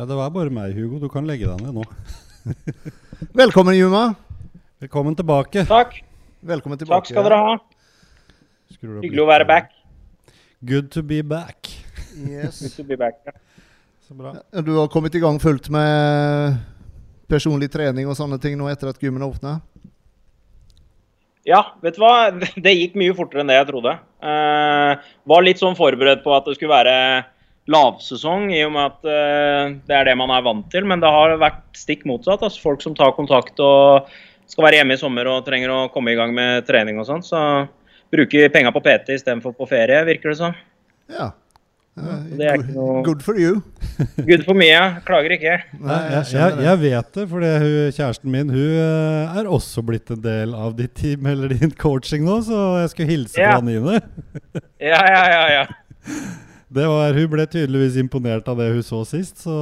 Ja, det var bare meg, Hugo. Du kan legge deg ned nå. Velkommen, Juma. Velkommen tilbake. Takk. Velkommen tilbake. Takk skal dere ha. Hyggelig å være back. Good to be back. Yes. Good to be back. Så bra. Du har kommet i gang fullt med personlig trening og sånne ting nå etter at gymmen åpna? Ja, vet du hva? Det gikk mye fortere enn det jeg trodde. Uh, var litt sånn forberedt på at det skulle være lavsesong, i og med at uh, det er det man er vant til. Men det har vært stikk motsatt. Altså, folk som tar kontakt og skal være hjemme i sommer og trenger å komme i gang med trening og sånn. Så bruker penga på PT istedenfor på ferie, virker det som. Ja. Uh, det er ikke noe- Good for you. Good for me, ja. Klager ikke. Nei, jeg, jeg, jeg vet det, for kjæresten min hun eh, er også blitt en del av ditt team eller din coaching nå, så jeg skulle hilse yeah. fra Nine. Ja, ja, ja. ja. Det var, hun ble tydeligvis imponert av det hun så sist, så,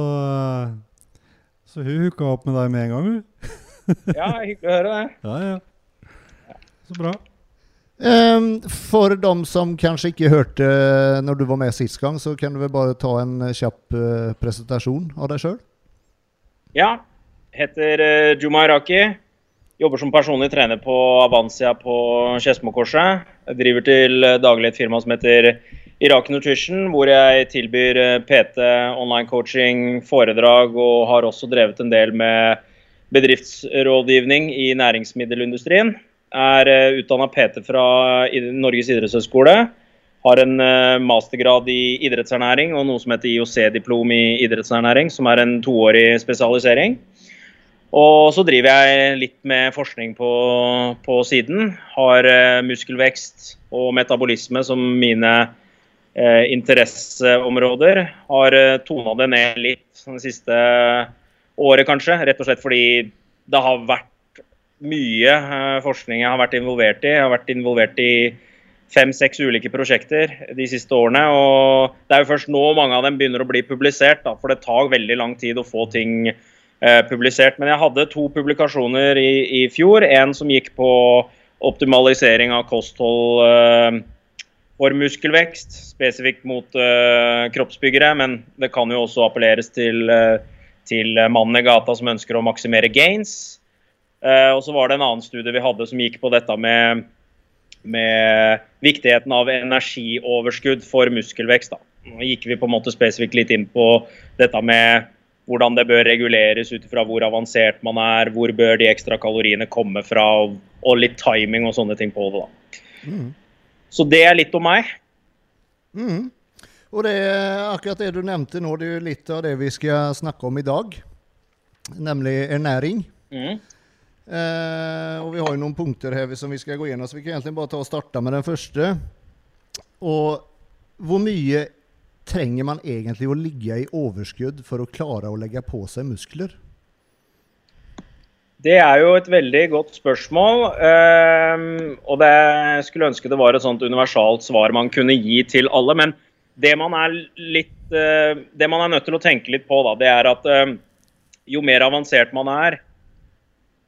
så hun hooka opp med deg med en gang, hun. ja hyggelig å høre det. Ja, ja. Så bra. Um, for dem som kanskje ikke hørte når du var med sist gang, så kan du vel bare ta en eh, kjapp uh, presentasjon av deg sjøl? Ja. Heter uh, Juma Iraki. Jobber som personlig trener på Avancia på Skedsmokorset. Driver til eh, daglig et firma som heter Iraki Nutrition, hvor jeg tilbyr eh, PT, online coaching, foredrag og har også drevet en del med bedriftsrådgivning i næringsmiddelindustrien. Er uh, utdanna PT fra Norges idrettshøgskole. Har en eh, mastergrad i idrettsernæring og noe som heter IOC-diplom i idrettsernæring, som er en toårig spesialisering. Og så driver jeg litt med forskning på, på siden. Har eh, muskelvekst og metabolisme som mine eh, interesseområder. Har uh, tona det ned litt det siste året, kanskje. Rett og slett fordi det har vært mye eh, forskning jeg har vært involvert i. Jeg har vært involvert i fem-seks ulike prosjekter de siste årene. og Det er jo først nå mange av dem begynner å bli publisert, da, for det tar veldig lang tid å få ting eh, publisert. Men jeg hadde to publikasjoner i, i fjor. En som gikk på optimalisering av kosthold eh, for muskelvekst, spesifikt mot uh, kroppsbyggere. Men det kan jo også appelleres til, uh, til mannen i gata som ønsker å maksimere gains. Uh, og så var det en annen studie vi hadde som gikk på dette med med viktigheten av energioverskudd for muskelvekst. Da. Nå gikk vi på en måte spesifikt litt inn på dette med hvordan det bør reguleres ut fra hvor avansert man er, hvor bør de ekstra kaloriene komme fra, og, og litt timing og sånne ting på det. da. Mm. Så det er litt om meg. Mm. Og det er akkurat det du nevnte nå, det er litt av det vi skal snakke om i dag. Nemlig ernæring. Mm. Eh, og vi har jo noen punkter her som vi skal gå gjennom, så vi kan egentlig bare ta og starte med den første. Og hvor mye trenger man egentlig å ligge i overskudd for å klare å legge på seg muskler? Det er jo et veldig godt spørsmål. ehm, og det skulle ønske det var et sånt universalt svar man kunne gi til alle. Men det man er litt eh, Det man er nødt til å tenke litt på, da, det er at eh, jo mer avansert man er,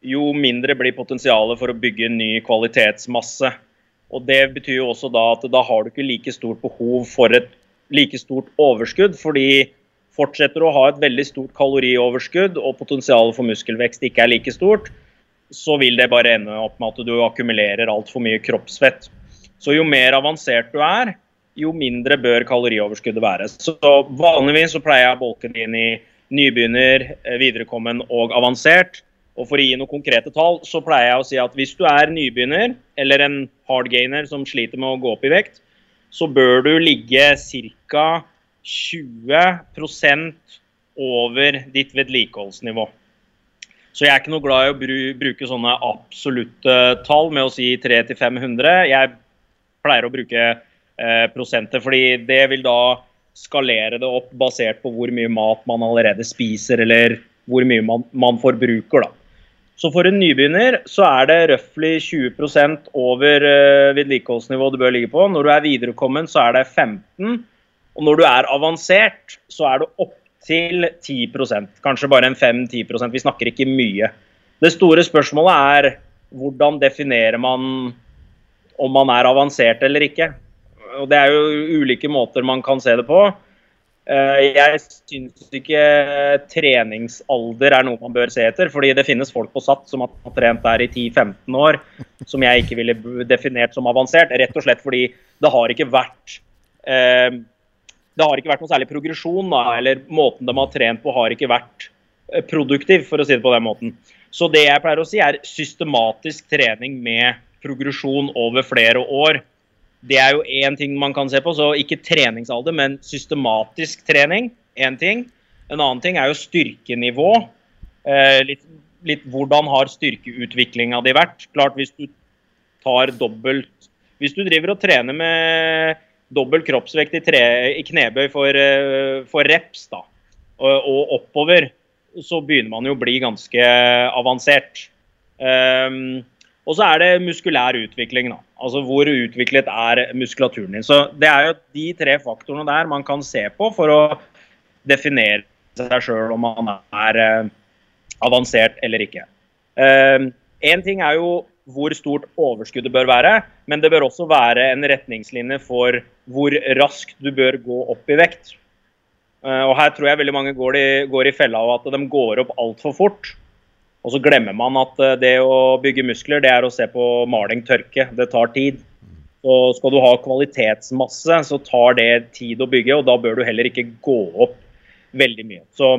jo mindre blir potensialet for å bygge ny kvalitetsmasse. Og Det betyr jo også da at da har du ikke like stort behov for et like stort overskudd. fordi fortsetter å ha et veldig stort kalorioverskudd og potensialet for muskelvekst ikke er like stort, så vil det bare ende opp med at du akkumulerer altfor mye kroppsfett. Så jo mer avansert du er, jo mindre bør kalorioverskuddet være. Så vanligvis så pleier jeg å bolke det inn i nybegynner, eh, viderekommen og avansert. Og for å gi noen konkrete tall, så pleier jeg å si at hvis du er nybegynner eller en hardgainer som sliter med å gå opp i vekt, så bør du ligge ca. 20% over ditt vedlikeholdsnivå. Så jeg er ikke noe glad i å bru bruke sånne absolutte tall med å si 300-500. Jeg pleier å bruke eh, prosenter, fordi det vil da skalere det opp basert på hvor mye mat man allerede spiser, eller hvor mye man, man forbruker. da. Så for en nybegynner så er det røftlig 20 over uh, vedlikeholdsnivå du bør ligge på. Når du er viderekommen, så er det 15 Og når du er avansert, så er du opptil 10% Kanskje bare en 5-10% Vi snakker ikke mye. Det store spørsmålet er hvordan definerer man om man er avansert eller ikke. Og Det er jo ulike måter man kan se det på. Eh, jeg syns ikke treningsalder er noe man bør se etter. fordi det finnes folk på SAT som har trent der i 10-15 år, som jeg ikke ville definert som avansert. Rett og slett fordi det har ikke vært eh, det har ikke vært noe særlig progresjon. Da, eller måten de har trent på har ikke vært eh, produktiv, for å si det på den måten. Så det jeg pleier å si, er systematisk trening med progresjon over flere år. Det er jo én ting man kan se på. Så ikke treningsalder, men systematisk trening. Én ting. En annen ting er jo styrkenivå. Eh, litt, litt, hvordan har styrkeutviklinga di vært? Klart hvis du tar dobbelt Hvis du driver og trener med dobbel kroppsvekt i, tre, i knebøy for, eh, for, reps da, og, og, oppover, så begynner man jo å bli ganske avansert. Um, og så er det muskulær utvikling. da. Altså Hvor utviklet er muskulaturen din. Så Det er jo de tre faktorene der man kan se på for å definere seg sjøl om man er eh, avansert eller ikke. Én eh, ting er jo hvor stort overskuddet bør være, men det bør også være en retningslinje for hvor raskt du bør gå opp i vekt. Eh, og Her tror jeg veldig mange går i, går i fella av at de går opp altfor fort. Og så glemmer man at eh, det å bygge muskler, det er å se på maling tørke. Det tar tid. Og skal du ha kvalitetsmasse, så tar det tid å bygge, og da bør du heller ikke gå opp veldig mye. Så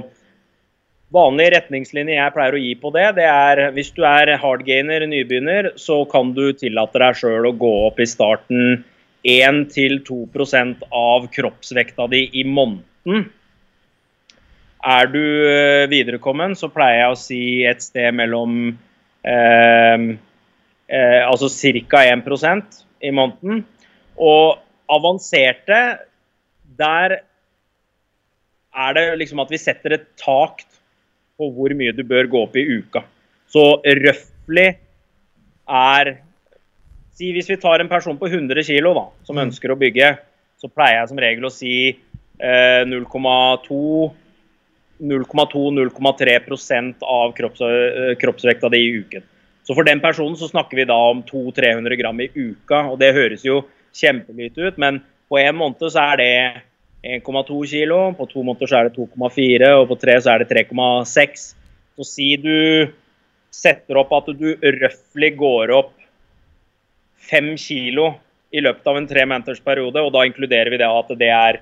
vanlig retningslinje jeg pleier å gi på det, det er hvis du er hardgainer, nybegynner, så kan du tillate deg sjøl å gå opp i starten 1-2% av kroppsvekta di i måneden. Er du eh, viderekommen, så pleier jeg å si et sted mellom eh, eh, Altså ca. 1 i måneden. Og avanserte, der er det liksom at vi setter et tak på hvor mye du bør gå opp i uka. Så røftlig er si Hvis vi tar en person på 100 kg som mm. ønsker å bygge, så pleier jeg som regel å si eh, 0,2 0,2-0,3 av kropps, eh, kroppsvekta di i uken. Så for den personen så snakker vi da om 200-300 gram i uka, og det høres jo kjempelite ut, men på en måned så er det 1,2 kilo, på to måneder så er det 2,4 og på tre så er det 3,6. Så si du setter opp at du røftlig går opp 5 kilo i løpet av en tre måneders periode, og da inkluderer vi det at det er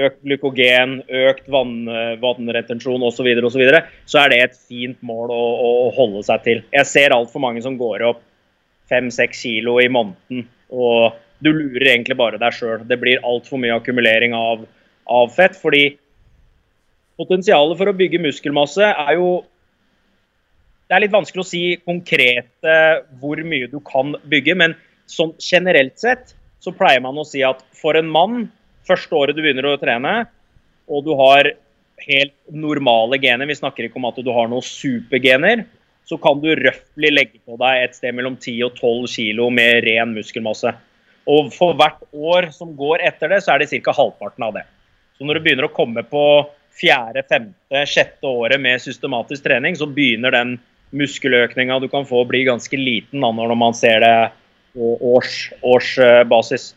økt glykogen, økt vann, vannretensjon osv., så, så, så er det et fint mål å, å holde seg til. Jeg ser altfor mange som går opp 5-6 kilo i måneden, og du lurer egentlig bare deg sjøl. Det blir altfor mye akkumulering av, av, fett. fordi potensialet for å bygge muskelmasse er jo Det er litt vanskelig å si konkret hvor mye du kan bygge, men sånn generelt sett så pleier man å si at for en mann første året du begynner å trene, og du har helt normale gener, vi snakker ikke om at du har noen supergener, så kan du røftlig legge på deg et sted mellom 10 og 12 kg med ren muskelmasse. Og for hvert år som går etter det, så er det ca. halvparten av det. Så når du begynner å komme på fjerde, femte, sjette året med systematisk trening, så begynner den muskeløkninga du kan få, å bli ganske liten da, når man ser det på årsbasis. Års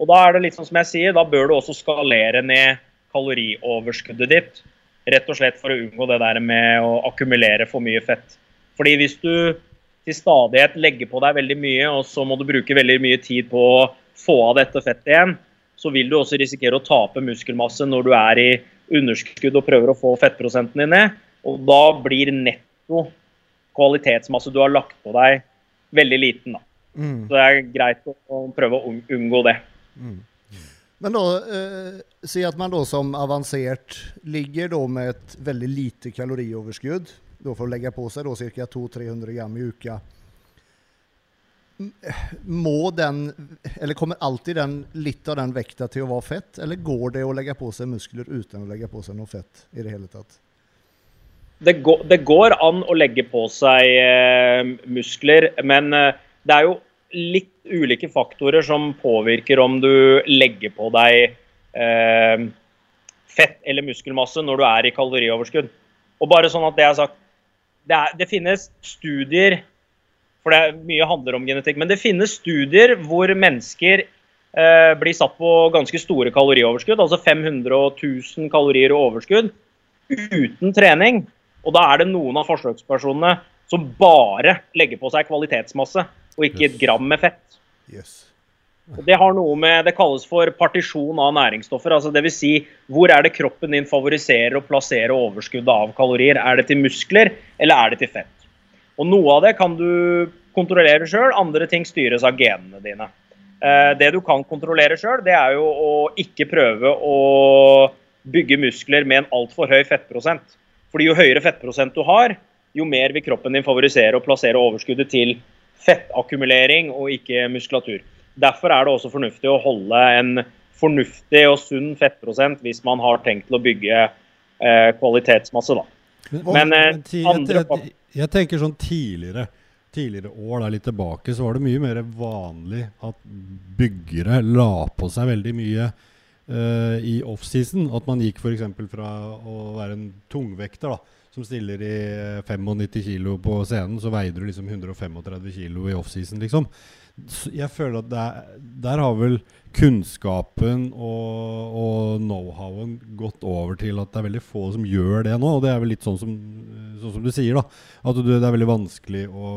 og da er det litt sånn som jeg sier, da bør du også skalere ned kalorioverskuddet ditt. Rett og slett for å unngå det der med å akkumulere for mye fett. Fordi hvis du til stadighet legger på deg veldig mye, og så må du bruke veldig mye tid på å få av dette fettet igjen, så vil du også risikere å tape muskelmasse når du er i underskudd og prøver å få fettprosenten din ned. Og da blir netto kvalitetsmasse du har lagt på deg, veldig liten. da. Mm. Så det er greit å prøve å unngå det. Mm. Men da, eh, si at man da som avansert ligger da med et veldig lite kalorioverskudd, da for å legge på seg da ca. 200-300 gram i uka. Må den, eller kommer alltid den, litt av den vekta til å være fett, eller går det å legge på seg muskler uten å legge på seg noe fett i det hele tatt? Det går, det går an å legge på seg eh, muskler, men eh, det er jo litt ulike faktorer som påvirker om du legger på deg eh, fett eller muskelmasse når du er i kalorioverskudd. Og bare sånn at Det er sagt, det, er, det finnes studier for det er, mye handler om genetikk, men det finnes studier hvor mennesker eh, blir satt på ganske store kalorioverskudd, altså 500 000 kalorier i overskudd, uten trening. Og da er det noen av forsøkspersonene som bare legger på seg kvalitetsmasse, og ikke et gram med fett. Yes. Det har noe med, det kalles for partisjon av næringsstoffer. altså Dvs. Si, hvor er det kroppen din favoriserer å plassere overskuddet av kalorier? Er det til muskler, eller er det til fett? Og Noe av det kan du kontrollere sjøl, andre ting styres av genene dine. Eh, det du kan kontrollere sjøl, det er jo å ikke prøve å bygge muskler med en altfor høy fettprosent. Fordi jo høyere fettprosent du har, jo mer vil kroppen din favorisere å plassere overskuddet til fettakkumulering og ikke muskulatur. Derfor er det også fornuftig å holde en fornuftig og sunn fettprosent hvis man har tenkt til å bygge eh, kvalitetsmasse. da. Men, eh, men andre jeg, jeg, tenker sånn tidligere Tidligere år der litt tilbake så var det mye mer vanlig at byggere la på seg veldig mye eh, i offseason. At man gikk f.eks. fra å være en tungvekter da, som stiller i 95 kilo på scenen, så veide du liksom 135 kilo i offseason, liksom. Jeg føler at der, der har vel kunnskapen og, og know-howen gått over til at det er veldig få som gjør det nå. Og det er vel litt sånn som, sånn som du sier, da. At det er veldig vanskelig å,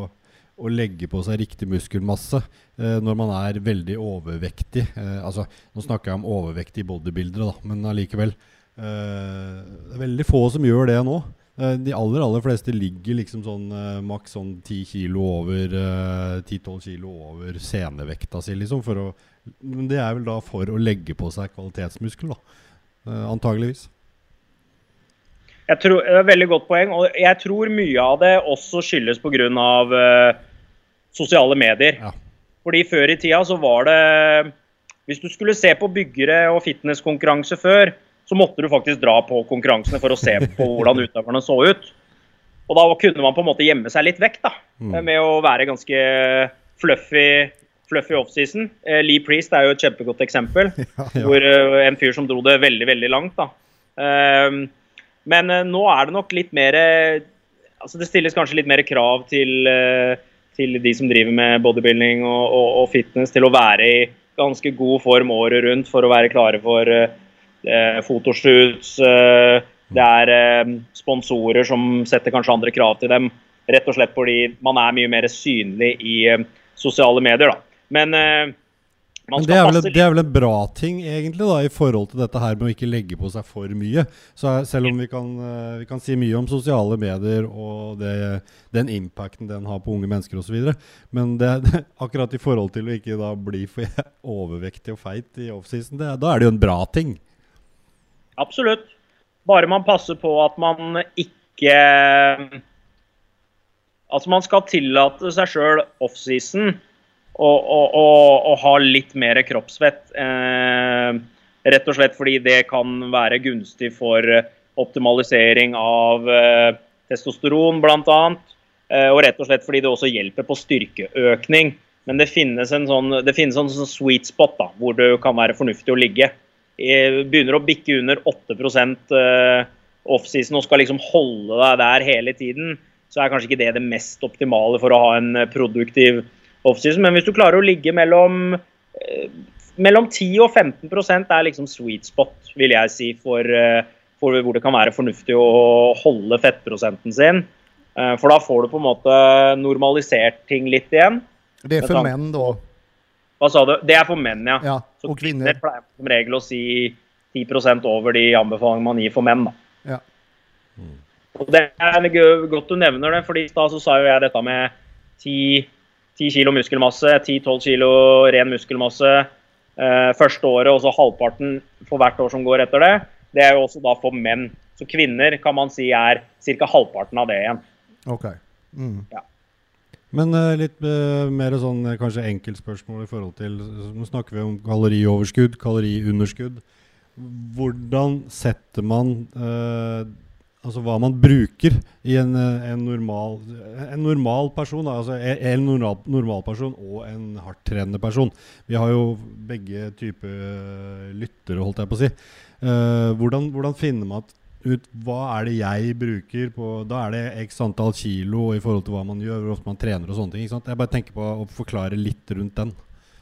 å legge på seg riktig muskelmasse eh, når man er veldig overvektig. Eh, altså, nå snakker jeg om overvektige bodybuildere, da, men allikevel. Eh, det er veldig få som gjør det nå. Eh, de aller aller fleste ligger liksom sånn eh, maks sånn 10 kilo over eh, 10-12 kilo over senevekta si, liksom. For å, men det er vel da for å legge på seg kvalitetsmuskel, da. Eh, antageligvis. Jeg tror, det er et veldig godt poeng, og jeg tror mye av det også skyldes pga. Uh, sosiale medier. Ja. Fordi før i tida så var det Hvis du skulle se på byggere og fitnesskonkurranse før, så måtte du faktisk dra på konkurransene for å se på hvordan utøverne så ut. Og da kunne man på en måte gjemme seg litt vekk da, Mm. med å være ganske fluffy, fluffy offseason. Eh, Lee Priest er jo et kjempegodt eksempel. Ja, ja. Hvor eh, En fyr som dro det veldig, veldig langt. da. Men eh, nå er det nok litt mer eh, altså Det stilles kanskje litt mer krav til, eh, til de som driver med bodybuilding og, og, og fitness, til å være i ganske god form året rundt for å være klare for eh, eh, fotoshoots. eh, det er eh, sponsorer som setter kanskje andre krav til dem, rett og slett fordi man er mye mer synlig i eh, sosiale medier. da. Men eh, man Men det er, vel, det er vel en bra ting, egentlig, da, i forhold til dette her med å ikke legge på seg for mye. Så Selv om vi kan, eh, vi kan si mye om sosiale medier og det, den impacten den har på unge mennesker osv., men det, det, akkurat i forhold til å ikke da bli for overvektig og feit i offseason, da er det jo en bra ting. Absolutt. Bare man passer på at man ikke Altså man skal tillate seg sjøl offseason og, og, ha litt mer kroppsfett. Eh, rett og slett fordi det kan være gunstig for optimalisering av eh, testosteron bl.a. Eh, og rett og slett fordi det også hjelper på styrkeøkning. Men det finnes en sånn, finnes en sånn sweet spot da, hvor det kan være fornuftig å ligge. Eh, begynner å bikke under 8 eh, offseason og skal liksom holde deg der hele tiden, så er kanskje ikke det det mest optimale for å ha en eh, produktiv offseason. Men hvis du klarer å ligge mellom, mellom 10 og 15% er liksom sweet spot, vil jeg si, for, for hvor det kan være fornuftig å holde fettprosenten sin. For da får du på en måte normalisert ting litt igjen. Det er for menn, da? Hva sa du? Det er for menn, ja. Ja, Så och kvinner kvinnor. pleier som regel å si 10% over de anbefalingene man gir for menn. da. Ja. Og Det er godt du nevner det, fordi i stad så sa jo jeg dette med 10, 10 kilo muskelmasse, 10-12 kilo ren muskelmasse eh, første året, og så halvparten for hvert år som går etter det. Det er jo også da for menn. Så kvinner kan man si er ca. halvparten av det igjen. Ok. Mm. Men uh, litt uh, mer sånn eh, kanskje enkeltspørsmål i forhold til Nå snakker vi om kalorioverskudd, kaloriunderskudd. Hvordan setter man uh, Altså hva man bruker i en, en, normal, en normal person. Altså en, en normal, normal person og en hardttrenende person. Vi har jo begge typer lyttere, holdt jeg på å si. Hvordan, hvordan finner man ut hva er det jeg bruker på Da er det x antall kilo i forhold til hva man gjør, hvor ofte man trener og sånne ting. ikke sant? Jeg bare tenker på å forklare litt rundt den.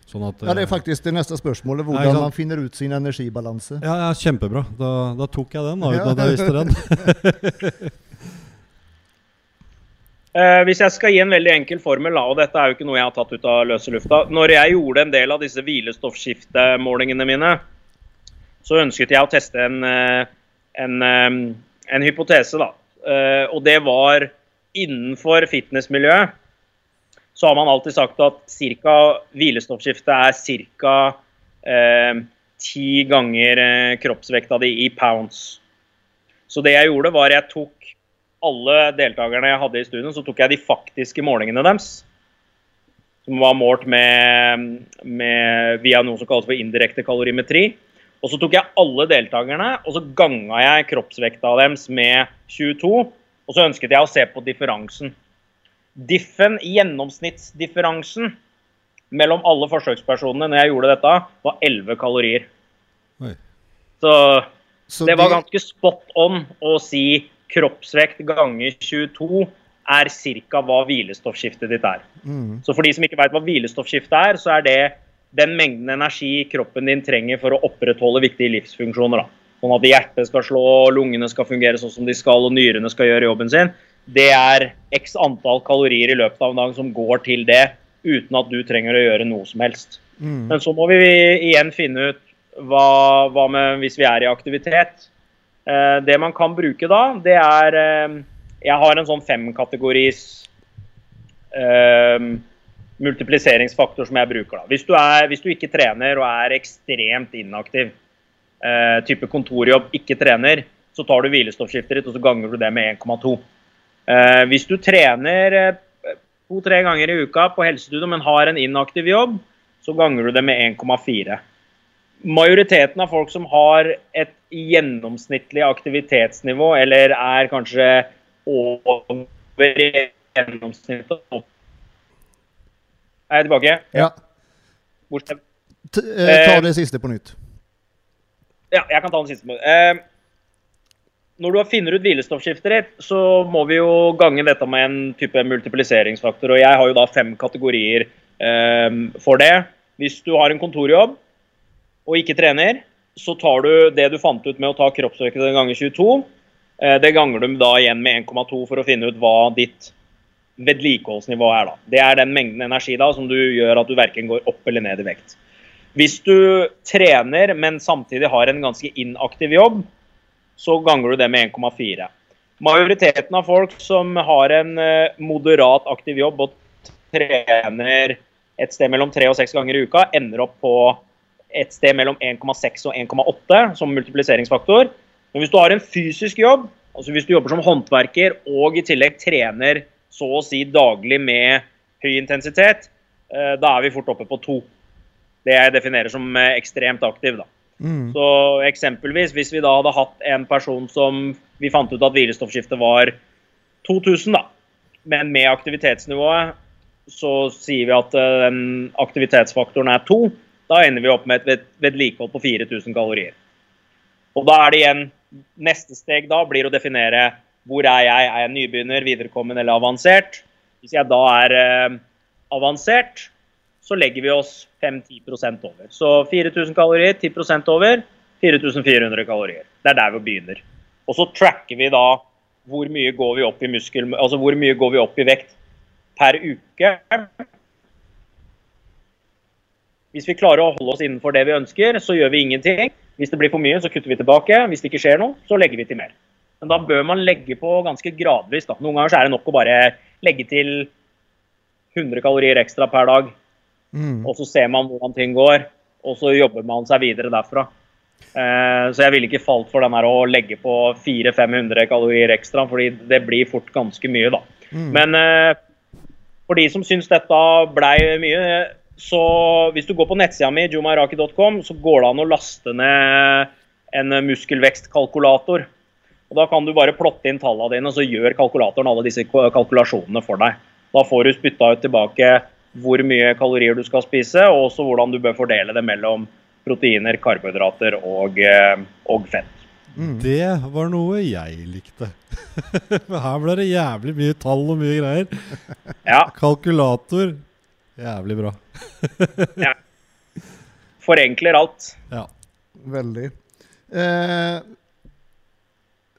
Sånn at, Ja, Det er faktisk det neste spørsmålet. Hvordan ja, man finner ut sin energibalanse. ja, ja, kjempebra. Da, da tok jeg den, da, uten Ja. at jeg visste den. Eh, hvis jeg skal gi en veldig enkel formel, og dette er jo ikke noe jeg har tatt ut av løse lufta Når jeg gjorde en del av disse hvilestoffskiftemålingene mine, så ønsket jeg å teste en, eh, en, en hypotese, da. Eh, Og det var innenfor fitnessmiljøet så har man alltid sagt at cirka, hvilestoffskifte er ca. Ti ganger eh, kroppsvekta di i pounds. Så det jeg gjorde, var jeg tok alle deltakerne jeg hadde i studien, så tok jeg de faktiske målingene deres. Som var målt med, med, via noe som kalles for indirekte kalorimetri. Og så tok jeg alle deltakerne og så ganga jeg kroppsvekta deres med 22. Og så ønsket jeg å se på differansen. Diffen, gjennomsnittsdifferansen mellom alle forsøkspersonene når jeg gjorde dette, var 11 kalorier. Oi. Så Så det var de- ganske spot on å si kroppsvekt ganger 22 er ca. hva hvilestoffskiftet ditt er. Mm. Så for de som ikke vet hva hvilestoffskiftet er, så er det den mengden energi kroppen din trenger for å opprettholde viktige livsfunksjoner. Da. Sånn at hjertet skal slå, lungene skal fungere sånn som de skal, og nyrene skal gjøre jobben sin. Det er x antall kalorier i løpet av en dag som går til det, uten at du trenger å gjøre noe som helst. Mm. Men så må vi igjen finne ut hva, hva med hvis vi er i aktivitet. Eh, det man kan bruke da, det er eh, Jeg har en sånn femkategoris eh, multipliseringsfaktor som jeg bruker. da. Hvis du, er, hvis du ikke trener og er ekstremt inaktiv, eh, type kontorjobb, ikke trener, så tar du hvilestoffskiftet ditt og så ganger du det med 1,2. Eh, hvis du trener eh, to-tre ganger i uka på helsestudio, men har en inaktiv jobb, så ganger du det med 1,4. Majoriteten av folk som har et gjennomsnittlig aktivitetsnivå, eller er kanskje over gjennomsnittet Er jeg tilbake? Ja. Bortsett T eh, ta det siste på nytt. Ja, jeg kan ta den siste. Eh, når du finner ut hvilestoffskiftet ditt, så må vi jo gange dette med en type multipliseringsfaktor. Og jeg har jo da fem kategorier eh, for det. Hvis du har en kontorjobb og ikke trener, så tar du det du fant ut med å ta kroppsvekten ganger 22. Eh, det ganger du da igjen med 1,2 for å finne ut hva ditt vedlikeholdsnivå er. da. Det er den mengden energi da som du gjør at du verken går opp eller ned i vekt. Hvis du trener, men samtidig har en ganske inaktiv jobb, så ganger du det med 1,4. Majoriteten av folk som har en eh, moderat aktiv jobb og trener et sted mellom tre og seks ganger i uka, ender opp på et sted mellom 1,6 og 1,8 som multipliseringsfaktor. Men hvis du har en fysisk jobb, altså hvis du jobber som håndverker og i tillegg trener så å si daglig med høy intensitet, eh, da er vi fort oppe på to. Det jeg definerer som eh, ekstremt aktiv. da. Mm. Så eksempelvis hvis vi da hadde hatt en person som vi fant ut at hvilestoffskiftet var 2000, da, men med aktivitetsnivået så sier vi at eh, den aktivitetsfaktoren er to, da ender vi opp med et vedlikehold på 4000 kalorier. Og da er det igjen Neste steg da blir å definere hvor er jeg, er jeg nybegynner, viderekommende eller avansert. Hvis jeg da er eh, avansert, så legger vi oss 5-10 over. Så 4000 kalorier, 10% over, 4400 kalorier. Det er der vi begynner. Og så tracker vi da hvor mye går vi opp i muskel, altså hvor mye går vi opp i vekt per uke. Hvis vi klarer å holde oss innenfor det vi ønsker, så gjør vi ingenting. Hvis det blir for mye, så kutter vi tilbake. Hvis det ikke skjer noe, så legger vi til mer. Men da bør man legge på ganske gradvis. Da. Noen ganger så er det nok å bare legge til 100 kalorier ekstra per dag. Mm. Og så ser man hvordan ting går, og så jobber man seg videre derfra. Eh, så jeg ville ikke falt for den her å legge på 400-500 kalorier ekstra, fordi det blir fort ganske mye, da. Mm. Men eh, for de som syns dette blei mye, så hvis du går på nettsida mi, jumairaki.com, så går det an å laste ned en muskelvekstkalkulator. Og Da kan du bare plotte inn tallene dine, og så gjør kalkulatoren alle disse kalkulasjonene for deg. Da får du spytta ut tilbake hvor mye kalorier du skal spise, og også hvordan du bør fordele det mellom proteiner, karbohydrater og, eh, og fett. Mm. Det var noe jeg likte. Her ble det jævlig mye tall og mye greier. Ja, Kalkulator. Jævlig bra. ja. forenkler alt. Ja. Veldig. Eh,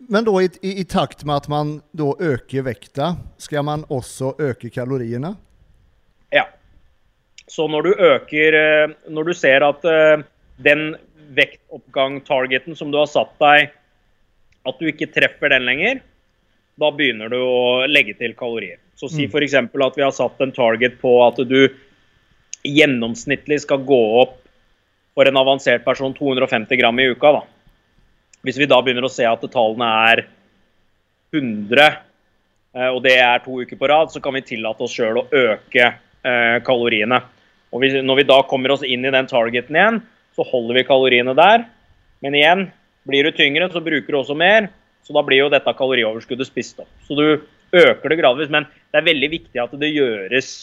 men da i, i, i, takt med at man da øker vekta, skal man også øke kaloriene? Ja. Så når du øker eh, Når du ser at uh, den vektoppgang-targeten som du har satt deg, at du ikke treffer den lenger, da begynner du å legge til kalorier. Så si mm. f.eks. at vi har satt en target på at du gjennomsnittlig skal gå opp for en avansert person 250 gram i uka. da. Hvis vi da begynner å se at tallene er 100, eh, og det er to uker på rad, så kan vi tillate oss sjøl å øke eh, kaloriene. Og Når vi da kommer oss inn i den targeten igjen, så holder vi kaloriene der. Men igjen, blir du tyngre, så bruker du også mer. Så da blir jo dette kalorioverskuddet spist opp. Så du øker det gradvis. Men det er veldig viktig at det gjøres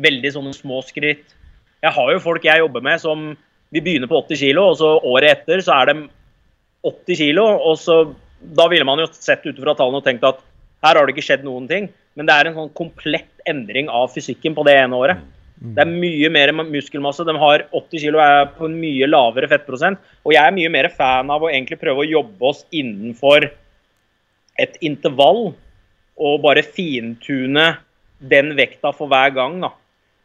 veldig sånne små skritt. Jeg har jo folk jeg jobber med som vi begynner på 80 kg, og så året etter så er de 80 kg. Og så da ville man jo sett ut fra tallene og tenkt at her har det ikke skjedd noen ting. Men det er en sånn komplett endring av fysikken på det ene året. Mm. Det er mye mer muskelmasse. De har 80 kg er på en mye lavere fettprosent. Og jeg er mye mer fan av å egentlig prøve å jobbe oss innenfor et intervall og bare fintune den vekta for hver gang. Da.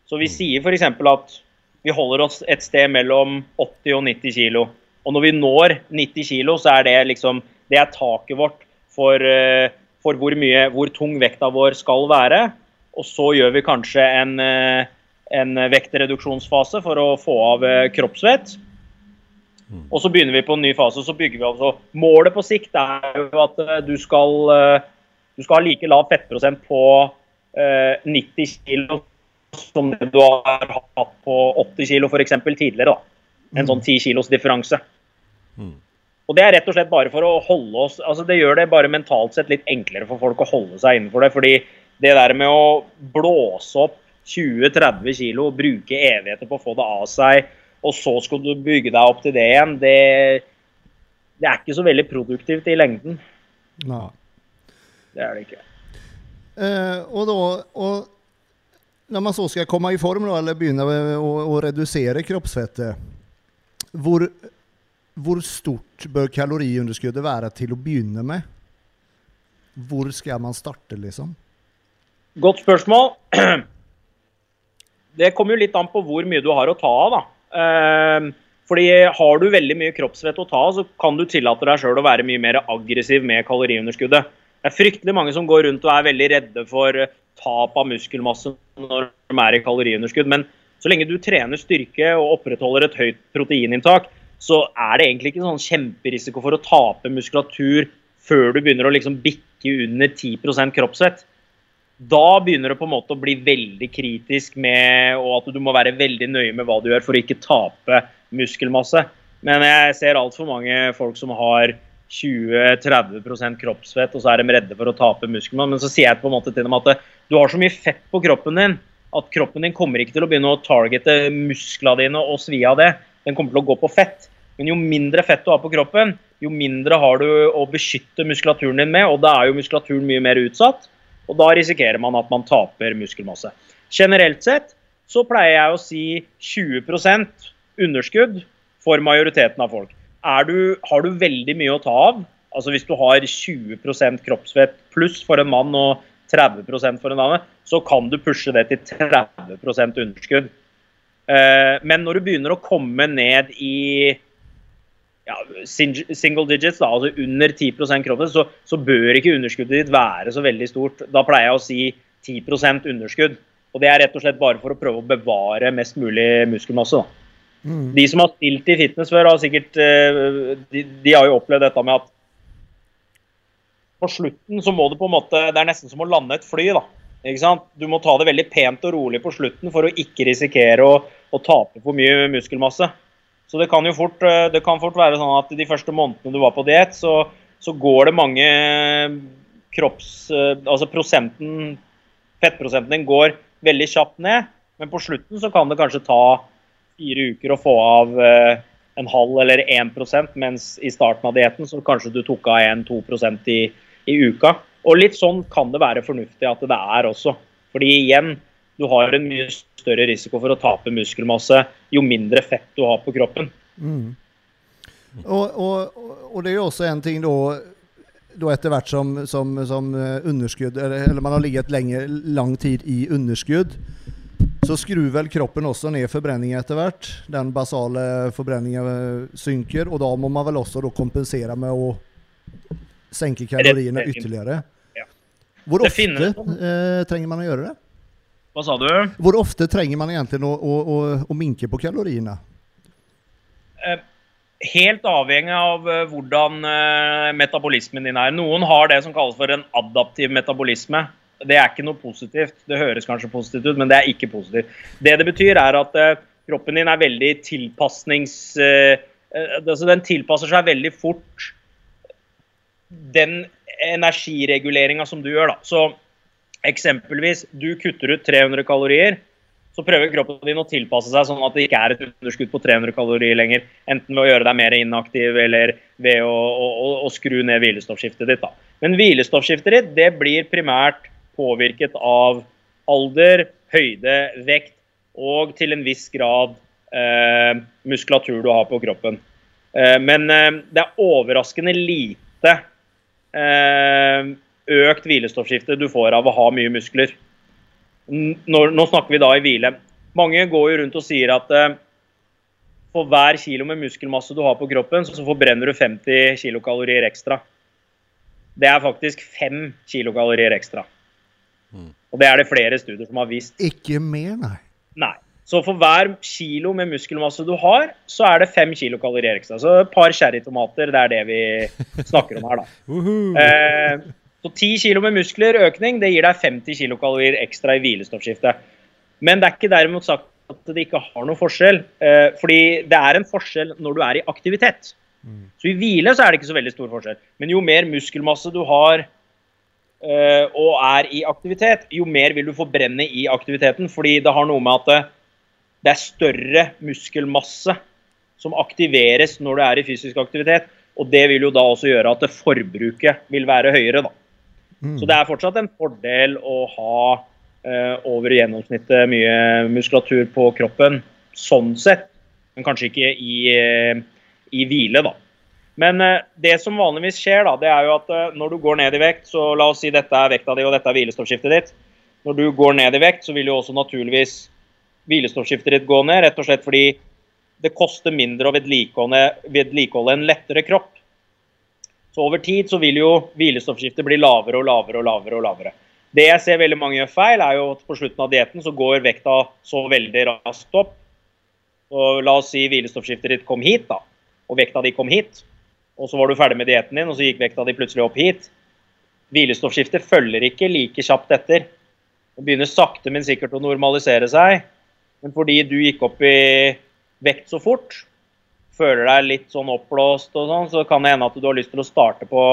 Så vi mm. sier f.eks. at vi holder oss et sted mellom 80 og 90 kg. Og når vi når 90 kg, så er det liksom det er taket vårt for, eh, for hvor, mye, hvor tung vekta vår skal være. Og så gjør vi kanskje en eh, en vektreduksjonsfase for å få av eh, kroppsvett. Mm. Og så begynner vi på en ny fase. så bygger vi altså. Målet på sikt er jo at du skal, du skal ha like lav fettprosent på 90 kg som det du har hatt på 80 kg f.eks. tidligere. da. En sånn 10 kilos differanse. Mm. Og Det er rett og slett bare for å holde oss altså Det gjør det bare mentalt sett litt enklere for folk å holde seg innenfor det. fordi det der med å blåse opp 20-30 kilo, bruke evigheter på å få det av seg, og så skal du bygge deg opp til det igjen, det, det er ikke så veldig produktivt i lengden. Nei. Det er det ikke. Uh, og, da, og når man så skal komme i form, da, eller begynne å, å redusere kroppsfettet, hvor, hvor stort bør kaloriunderskuddet være til å begynne med? Hvor skal man starte, liksom? Godt spørsmål. Det kommer jo litt an på hvor mye du har å ta av. da. Eh, fordi Har du veldig mye kroppsvett å ta av, så kan du tillate deg sjøl å være mye mer aggressiv med kaloriunderskuddet. Det er fryktelig mange som går rundt og er veldig redde for tap av muskelmasse når de er i kaloriunderskudd. Men så lenge du trener styrke og opprettholder et høyt proteininntak, så er det egentlig ikke sånn kjemperisiko for å tape muskulatur før du begynner å liksom bikke under 10% kroppsvett da begynner det på en måte å bli veldig kritisk med og at du må være veldig nøye med hva du gjør for å ikke tape muskelmasse. Men jeg ser altfor mange folk som har 20-30% kroppsfett, og så er de redde for å tape muskelmasse. Men så sier jeg på en måte til dem at du har så mye fett på kroppen din at kroppen din kommer ikke til å begynne å targete musklene dine og svi av det. Den kommer til å gå på fett. Men jo mindre fett du har på kroppen, jo mindre har du å beskytte muskulaturen din med, og da er jo muskulaturen mye mer utsatt. Og da risikerer man at man taper muskelmasse. Generelt sett så pleier jeg å si 20% underskudd for majoriteten av folk. Du, har du veldig mye å ta av, altså hvis du har 20% kroppsfett pluss for en mann og 30% for en dame, så kan du pushe det til 30 underskudd. Eh, men når du begynner å komme ned i ja, single digits, da, altså under 10 kroppsvekt, så, så, bør ikke underskuddet ditt være så veldig stort. Da pleier jeg å si 10% underskudd. Og det er rett og slett bare for å prøve å bevare mest mulig muskelmasse. De som har stilt i fitness før, har sikkert eh, de, de, har jo opplevd dette med at på slutten så må du på en måte Det er nesten som å lande et fly. da. Ikke sant? Du må ta det veldig pent og rolig på slutten for å ikke risikere å, å tape for mye muskelmasse. Så det kan jo fort, eh, det kan fort være sånn at de første månedene du var på diett, så, så, går det mange kropps... Eh, altså prosenten Fettprosenten din går veldig kjapt ned, men på slutten så kan det kanskje ta fire uker å få av eh, en halv eller 1% mens i starten av dietten så kanskje du tok av 1-2% i, i uka. Og litt sånn kan det være fornuftig at det er også. Fordi igjen, du har en mye større risiko for å tape muskelmasse jo mindre fett du har på kroppen. Mm. Og, og, og, det er jo også en ting da, da etter hvert som, som, som eh, underskudd eller, eller, man har ligget lenge, lang tid i underskudd, så skrur vel kroppen også ned forbrenningen etter hvert. Den basale forbrenningen eh, synker, og da må man vel også kompensere med å senke kaloriene ytterligere. Hvor ofte eh, trenger man å gjøre det? Hva sa du? Hvor ofte trenger man egentlig å, å, å, å minke på kaloriene? Eh, helt avhengig av uh, hvordan metabolismen din er. Noen har det som kalles for en adaptiv metabolisme. Det er ikke noe positivt. Det høres kanskje positivt ut, men det er ikke positivt. Det det betyr, er at uh, kroppen din er veldig tilpasnings... altså den tilpasser seg veldig fort den energireguleringa som du gjør. da. Så Eksempelvis, du kutter ut 300 kalorier. Så prøver kroppen din å tilpasse seg sånn at det ikke er et underskudd på 300 kalorier lenger. Enten ved å gjøre deg mer inaktiv eller ved å, å, å skru ned hvilestoffskiftet ditt. Da. Men hvilestoffskiftet ditt det blir primært påvirket av alder, høyde, vekt og til en viss grad eh, muskulatur du har på kroppen. Eh, men eh, det er overraskende lite eh, økt hvilestoffskifte du får av å ha mye muskler. Nå, nå snakker vi da i hvile. Mange går jo rundt og sier at eh, for hver kilo med muskelmasse du har på kroppen, så forbrenner du 50 kilokalorier ekstra. Det er faktisk 5 kilokalorier ekstra. Mm. Og det er det flere studier som har vist. Ikke mer, nei. Nei. Så for hver kilo med muskelmasse du har, så er det fem kilokalorier ekstra. Så et par cherrytomater, det er det vi snakker om her, da. Uh -huh. eh, så ti kilo med muskler økning det gir deg 50 kilokalorier ekstra i hvilestoffskiftet. Men det er ikke derimot sagt at det ikke har noen forskjell. Eh, fordi det er en forskjell når du er i aktivitet. Mm. Så i hvile så er det ikke så veldig stor forskjell. Men jo mer muskelmasse du har og er i aktivitet, jo mer vil du forbrenne i aktiviteten. Fordi det har noe med at det, det er større muskelmasse som aktiveres når du er i fysisk aktivitet. Og det vil jo da også gjøre at forbruket vil være høyere, da. Mm. Så det er fortsatt en fordel å ha uh, over gjennomsnittet mye muskulatur på kroppen, sånn sett. Men kanskje ikke i, uh, i hvile, da. Men uh, det som vanligvis skjer, da, det er jo at når du går ned i vekt, så la oss si dette er vekta di og dette er hvilestoffskiftet ditt. Når du går ned i vekt, så vil jo også naturligvis hvilestoffskiftet ditt gå ned, rett og slett fordi det koster mindre å vedlikeholde en lettere kropp. Så over tid så vil jo hvilestoffskiftet bli lavere og lavere og lavere. og lavere. Det jeg ser veldig mange gjør feil, er jo at på slutten av dietten så går vekta så veldig raskt opp. Og la oss si hvilestoffskiftet ditt kom hit, da, og vekta di kom hit. Og så var du ferdig med dietten din, og så gikk vekta di plutselig opp hit. Hvilestoffskiftet følger ikke like kjapt etter. Det begynner sakte, men sikkert å normalisere seg. Men fordi du gikk opp i vekt så fort, føler deg litt sånn oppblåst og sånn, så kan det hende at du har lyst til å starte på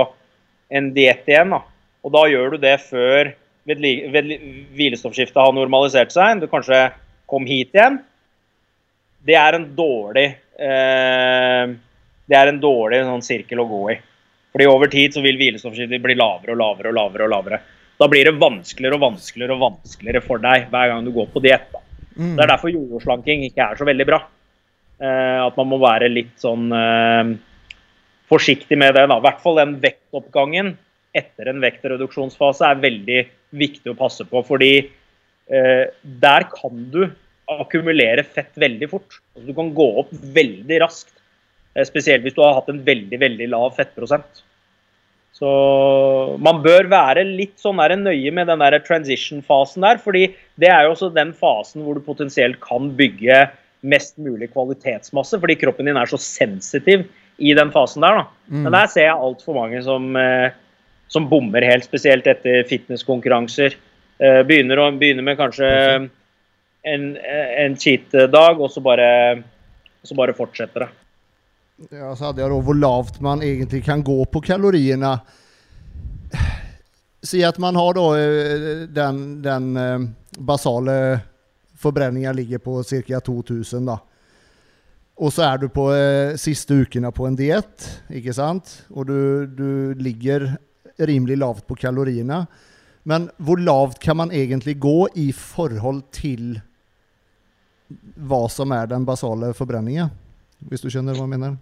en diett igjen. da. Og da gjør du det før hvilestoffskiftet har normalisert seg. Du kanskje kom hit igjen. Det er en dårlig eh, det er en dårlig sånn, sirkel å gå i. Fordi over tid så vil hvilestoffskiftet bli lavere og lavere og lavere. og lavere. Da blir det vanskeligere og vanskeligere og vanskeligere for deg hver gang du går på diett. Mm. Det er derfor jordoslanking ikke er så veldig bra. Eh, at man må være litt sånn eh, forsiktig med det. Da. I hvert fall den vektoppgangen etter en vektreduksjonsfase er veldig viktig å passe på. Fordi eh, der kan du akkumulere fett veldig fort. Altså, du kan gå opp veldig raskt. Spesielt hvis du har hatt en veldig veldig lav fettprosent. Så man bør være litt sånn der nøye med den der transition-fasen der. fordi det er jo også den fasen hvor du potensielt kan bygge mest mulig kvalitetsmasse, fordi kroppen din er så sensitiv i den fasen der. da. Mm. Men der ser jeg altfor mange som, eh, som, bommer helt, spesielt etter fitnesskonkurranser. Eh, begynner, å, begynner med kanskje en, en cheat-dag, og så bare, så bare fortsetter det. Ja, så hadde jeg da hvor lavt man egentlig kan gå på kaloriene. Si at man har da eh, den, den eh, basale forbrenninga ligger på ca. 2000. da. Og så er du på eh, siste ukene på en diett, ikke sant? Og du, du, ligger rimelig lavt på kaloriene. Men hvor lavt kan man egentlig gå i forhold til hva som er den basale forbrenningen? Hvis du skjønner hva jeg mener?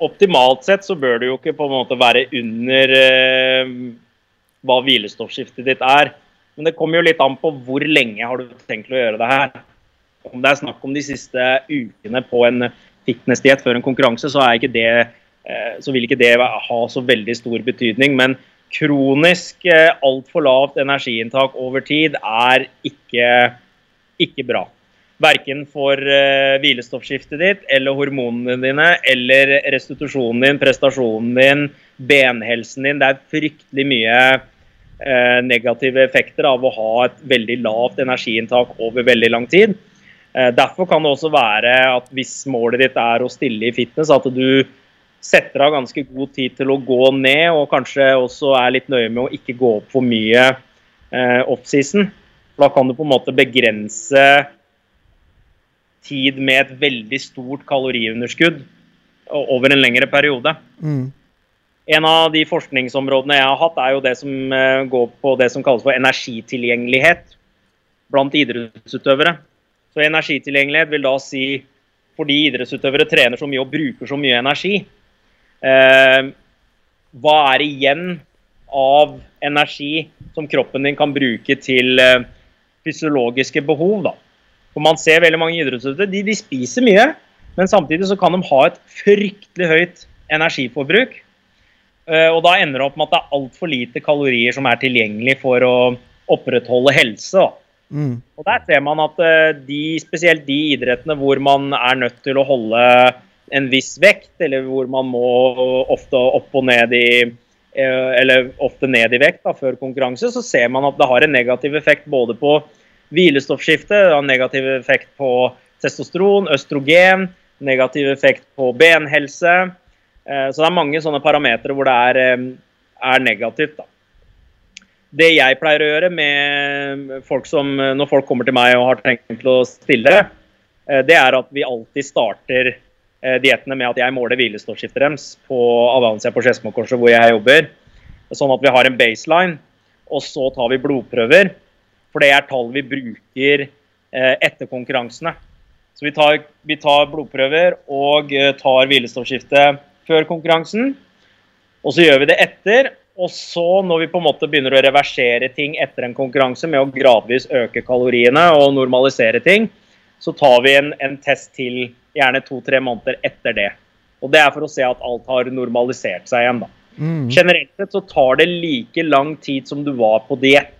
Optimalt sett så bør du jo ikke på en måte være under eh, hva hvilestoffskiftet ditt er. Men det kommer jo litt an på hvor lenge har du tenkt å gjøre det her. Om det er snakk om de siste ukene på en fitnessdiett før en konkurranse, så, det, eh, så, vil ikke det ha så veldig stor betydning. Men kronisk eh, altfor lavt energiinntak over tid er ikke, ikke bra. Verken for uh, hvilestoffskiftet ditt eller hormonene dine eller restitusjonen din, prestasjonen din, benhelsen din. Det er fryktelig mye uh, negative effekter av å ha et veldig lavt energiinntak over veldig lang tid. Uh, derfor kan det også være at hvis målet ditt er å stille i fitness, at du setter av ganske god tid til å gå ned, og kanskje også er litt nøye med å ikke gå opp for mye offseason. Da kan du på en måte begrense tid med et veldig stort kaloriunderskudd over en lengre periode. Mm. En av de forskningsområdene jeg har hatt, er jo det som eh, går på det som kalles for energitilgjengelighet blant idrettsutøvere. Så energitilgjengelighet vil da si fordi idrettsutøvere trener så mye og bruker så mye energi, eh, hva er igjen av energi som kroppen din kan bruke til eh, fysiologiske behov? da? For man ser veldig mange idrettsutøvere, de, de, spiser mye, men samtidig så kan de ha et fryktelig høyt energiforbruk. Uh, og da ender det opp med at det er altfor lite kalorier som er tilgjengelig for å opprettholde helse. Mm. Og der ser man at uh, de, spesielt de idrettene hvor man er nødt til å holde en viss vekt, eller hvor man må ofte opp og ned i uh, eller ofte ned i vekt da, før konkurranse, så ser man at det har en negativ effekt både på Hvilestoffskifte har negativ effekt på testosteron, østrogen, negativ effekt på benhelse. Eh, så det er mange sånne parametere hvor det er, eh, er negativt. Da. Det jeg pleier å gjøre med folk som, når folk kommer til meg og har tenkt å stille, eh, det er at vi alltid starter diettene med at jeg måler hvilestoffskiftet deres på Avancia på Skedsmokorset, hvor jeg jobber. Sånn at vi har en baseline, og så tar vi blodprøver. For det er tall vi bruker eh, etter konkurransene. Så vi tar, vi tar blodprøver og eh, tar hvilestoffskifte før konkurransen. Og så gjør vi det etter. Og så, når vi på en måte begynner å reversere ting etter en konkurranse med å gradvis øke kaloriene og normalisere ting, så tar vi en, en test til gjerne to-tre måneder etter det. Og det er for å se at alt har normalisert seg igjen. da. Mm. Generelt sett så tar det like lang tid som du var på diett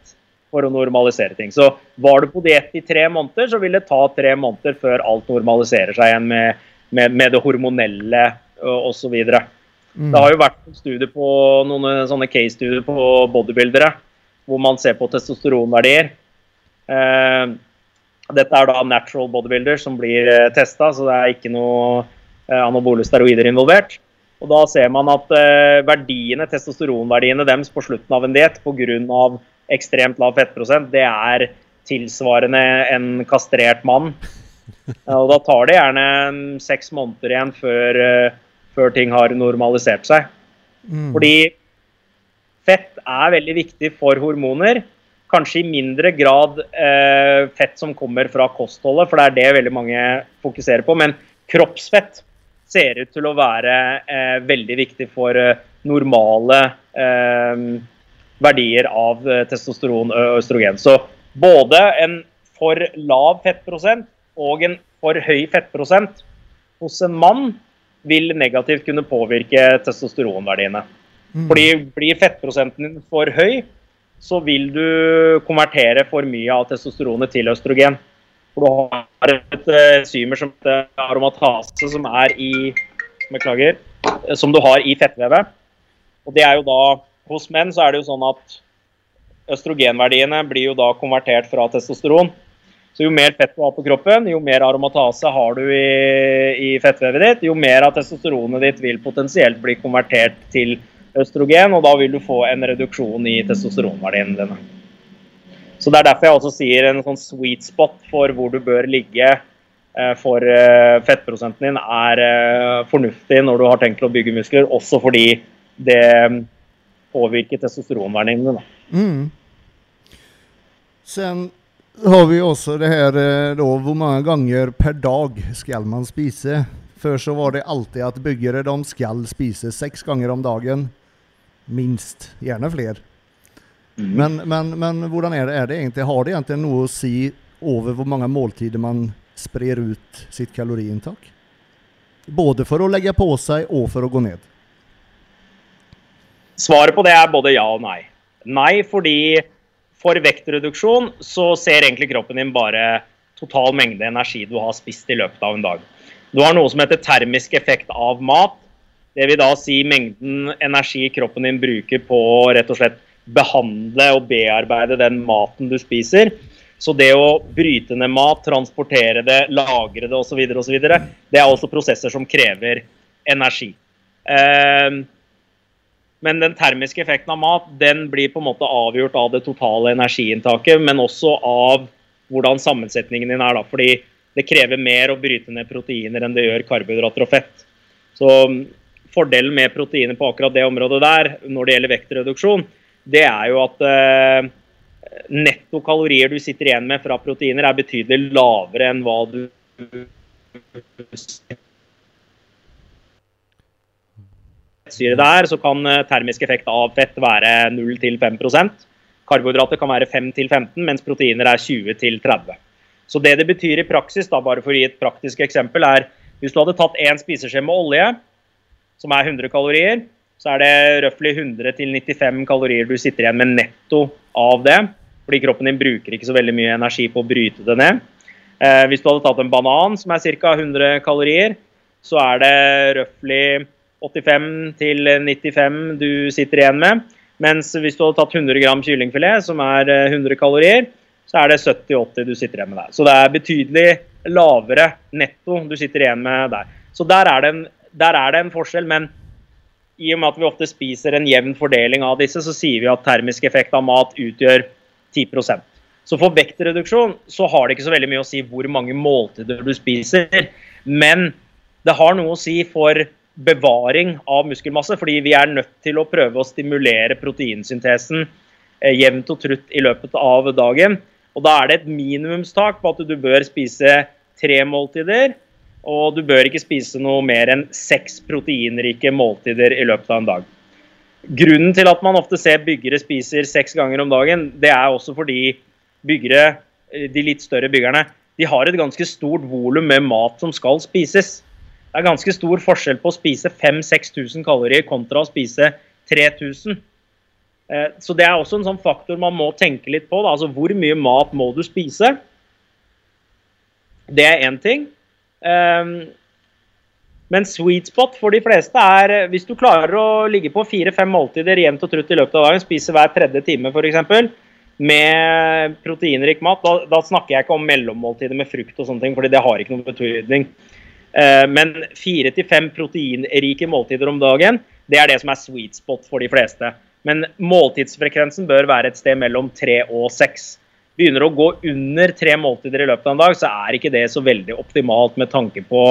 for å normalisere ting. Så var du på diett i tre måneder, så vil det ta tre måneder før alt normaliserer seg igjen med, med, med det hormonelle osv. Mm. Det har jo vært studier på, noen eh, sånne case-studier på bodybuildere hvor man ser på testosteronverdier. Eh, dette er da natural bodybuilders som blir eh, testa, så det er ikke noe anabole steroider involvert. Og Da ser man at verdiene, testosteronverdiene deres på slutten av en diett pga ekstremt lav fettprosent, det er tilsvarende en kastrert mann. Og da tar det gjerne seks måneder igjen før, eh, før, ting har normalisert seg. Mm. Fordi fett er veldig viktig for hormoner. Kanskje i mindre grad eh, fett som kommer fra kostholdet, for det er det veldig mange fokuserer på. Men kroppsfett ser ut til å være eh, veldig viktig for eh, normale eh, verdier av eh, testosteron og østrogen. Så både en for lav fettprosent og en for høy fettprosent hos en mann vil negativt kunne påvirke testosteronverdiene. Mm. Fordi Blir fettprosenten din for høy, så vil du konvertere for mye av testosteronet til østrogen. For du har et enzymer som aromatase, som er i Beklager. Som du har i fettvevet. Og det er jo da hos menn så er det jo sånn at østrogenverdiene blir jo da konvertert fra testosteron. Så jo mer fett du har på kroppen, jo mer aromatase har du i, i fettvevet ditt, jo mer av testosteronet ditt vil potensielt bli konvertert til østrogen, og da vil du få en reduksjon i testosteronverdiene dine. Så Det er derfor jeg også sier en sånn sweet spot for hvor du bør ligge eh, for eh, fettprosenten din, er eh, fornuftig når du har tenkt å bygge muskler, også fordi det påvirke testosteronverdiene. Mm. Sen har vi også det her eh, da, hvor mange ganger per dag skal man spise? Før så var det alltid at byggere de skal spise seks ganger om dagen. Minst. Gjerne flere. Mm. Men, men, men hvordan er det, er det egentlig? Har det egentlig noe å si over hvor mange måltider man sprer ut sitt kaloriinntak? Både for å legge på seg og for å gå ned. Svaret på det er både ja og nei. Nei fordi for vektreduksjon så ser egentlig kroppen din bare total mengde energi du har spist i løpet av en dag. Du har noe som heter termisk effekt av mat. Det vil da si mengden energi kroppen din bruker på å rett og slett behandle og bearbeide den maten du spiser. Så det å bryte ned mat, transportere det, lagre det osv., det er også prosesser som krever energi. Eh, men den termiske effekten av mat den blir på en måte avgjort av det totale energiinntaket, men også av hvordan sammensetningen din er. da, fordi det krever mer å bryte ned proteiner enn det gjør karbohydrater og fett. Så mm, Fordelen med proteiner på akkurat det området der, når det gjelder vektreduksjon, det er jo at eh, netto kalorier du sitter igjen med fra proteiner, er betydelig lavere enn hva du fettsyre det er, så kan eh, termisk effekt av fett være 0-5% Karbohydrater kan være 5-15, mens proteiner er 20-30. Så det det betyr i praksis, da, bare for å gi et praktisk eksempel, er hvis du hadde tatt én spiseskje med olje, som er 100 kalorier, så er det røftlig 100-95 kalorier du sitter igjen med netto av det. Fordi kroppen din bruker ikke så veldig mye energi på å bryte det ned. Eh, hvis du hadde tatt en banan, som er ca. 100 kalorier, så er det røftlig 85 til 95 du sitter igjen med. Mens hvis du hadde tatt 100 gram kyllingfilet, som er 100 eh, kalorier, så er det 70-80 du sitter igjen med der. Så det er betydelig lavere netto du sitter igjen med der. Så der er, det en, er det en forskjell, men i og med at vi ofte spiser en jevn fordeling av disse, så sier vi at termisk effekt av mat utgjør 10% Så for vektreduksjon så har det ikke så veldig mye å si hvor mange måltider du spiser, men det har noe å si for bevaring av muskelmasse, fordi vi er nødt til å prøve å stimulere proteinsyntesen eh, jevnt og trutt i løpet av dagen. Og Da er det et minimumstak på at du bør spise tre måltider, og du bør ikke spise noe mer enn seks proteinrike måltider i løpet av en dag. Grunnen til at man ofte ser byggere spiser seks ganger om dagen, det er også fordi byggere, eh, de litt større byggerne, de har et ganske stort volum med mat som skal spises. Det er ganske stor forskjell på å spise 5000-6000 kalorier kontra å spise 3000. Eh, så det er også en sånn faktor man må tenke litt på. Da. Altså hvor mye mat må du spise? Det er én ting. Ehm, men sweet spot for de fleste er eh, hvis du klarer å ligge på fire-fem måltider jevnt og trutt i løpet av dagen, spise hver tredje time f.eks., med proteinrik mat, da, da, snakker jeg ikke om mellommåltider med frukt og sånne ting, fordi det har ikke noen betydning. Eh, men fire til fem proteinrike måltider om dagen, det er det som er sweet spot for de fleste. Men måltidsfrekvensen bør være et sted mellom tre og seks. Begynner å gå under tre måltider i løpet av en dag, så er ikke det så veldig optimalt med tanke på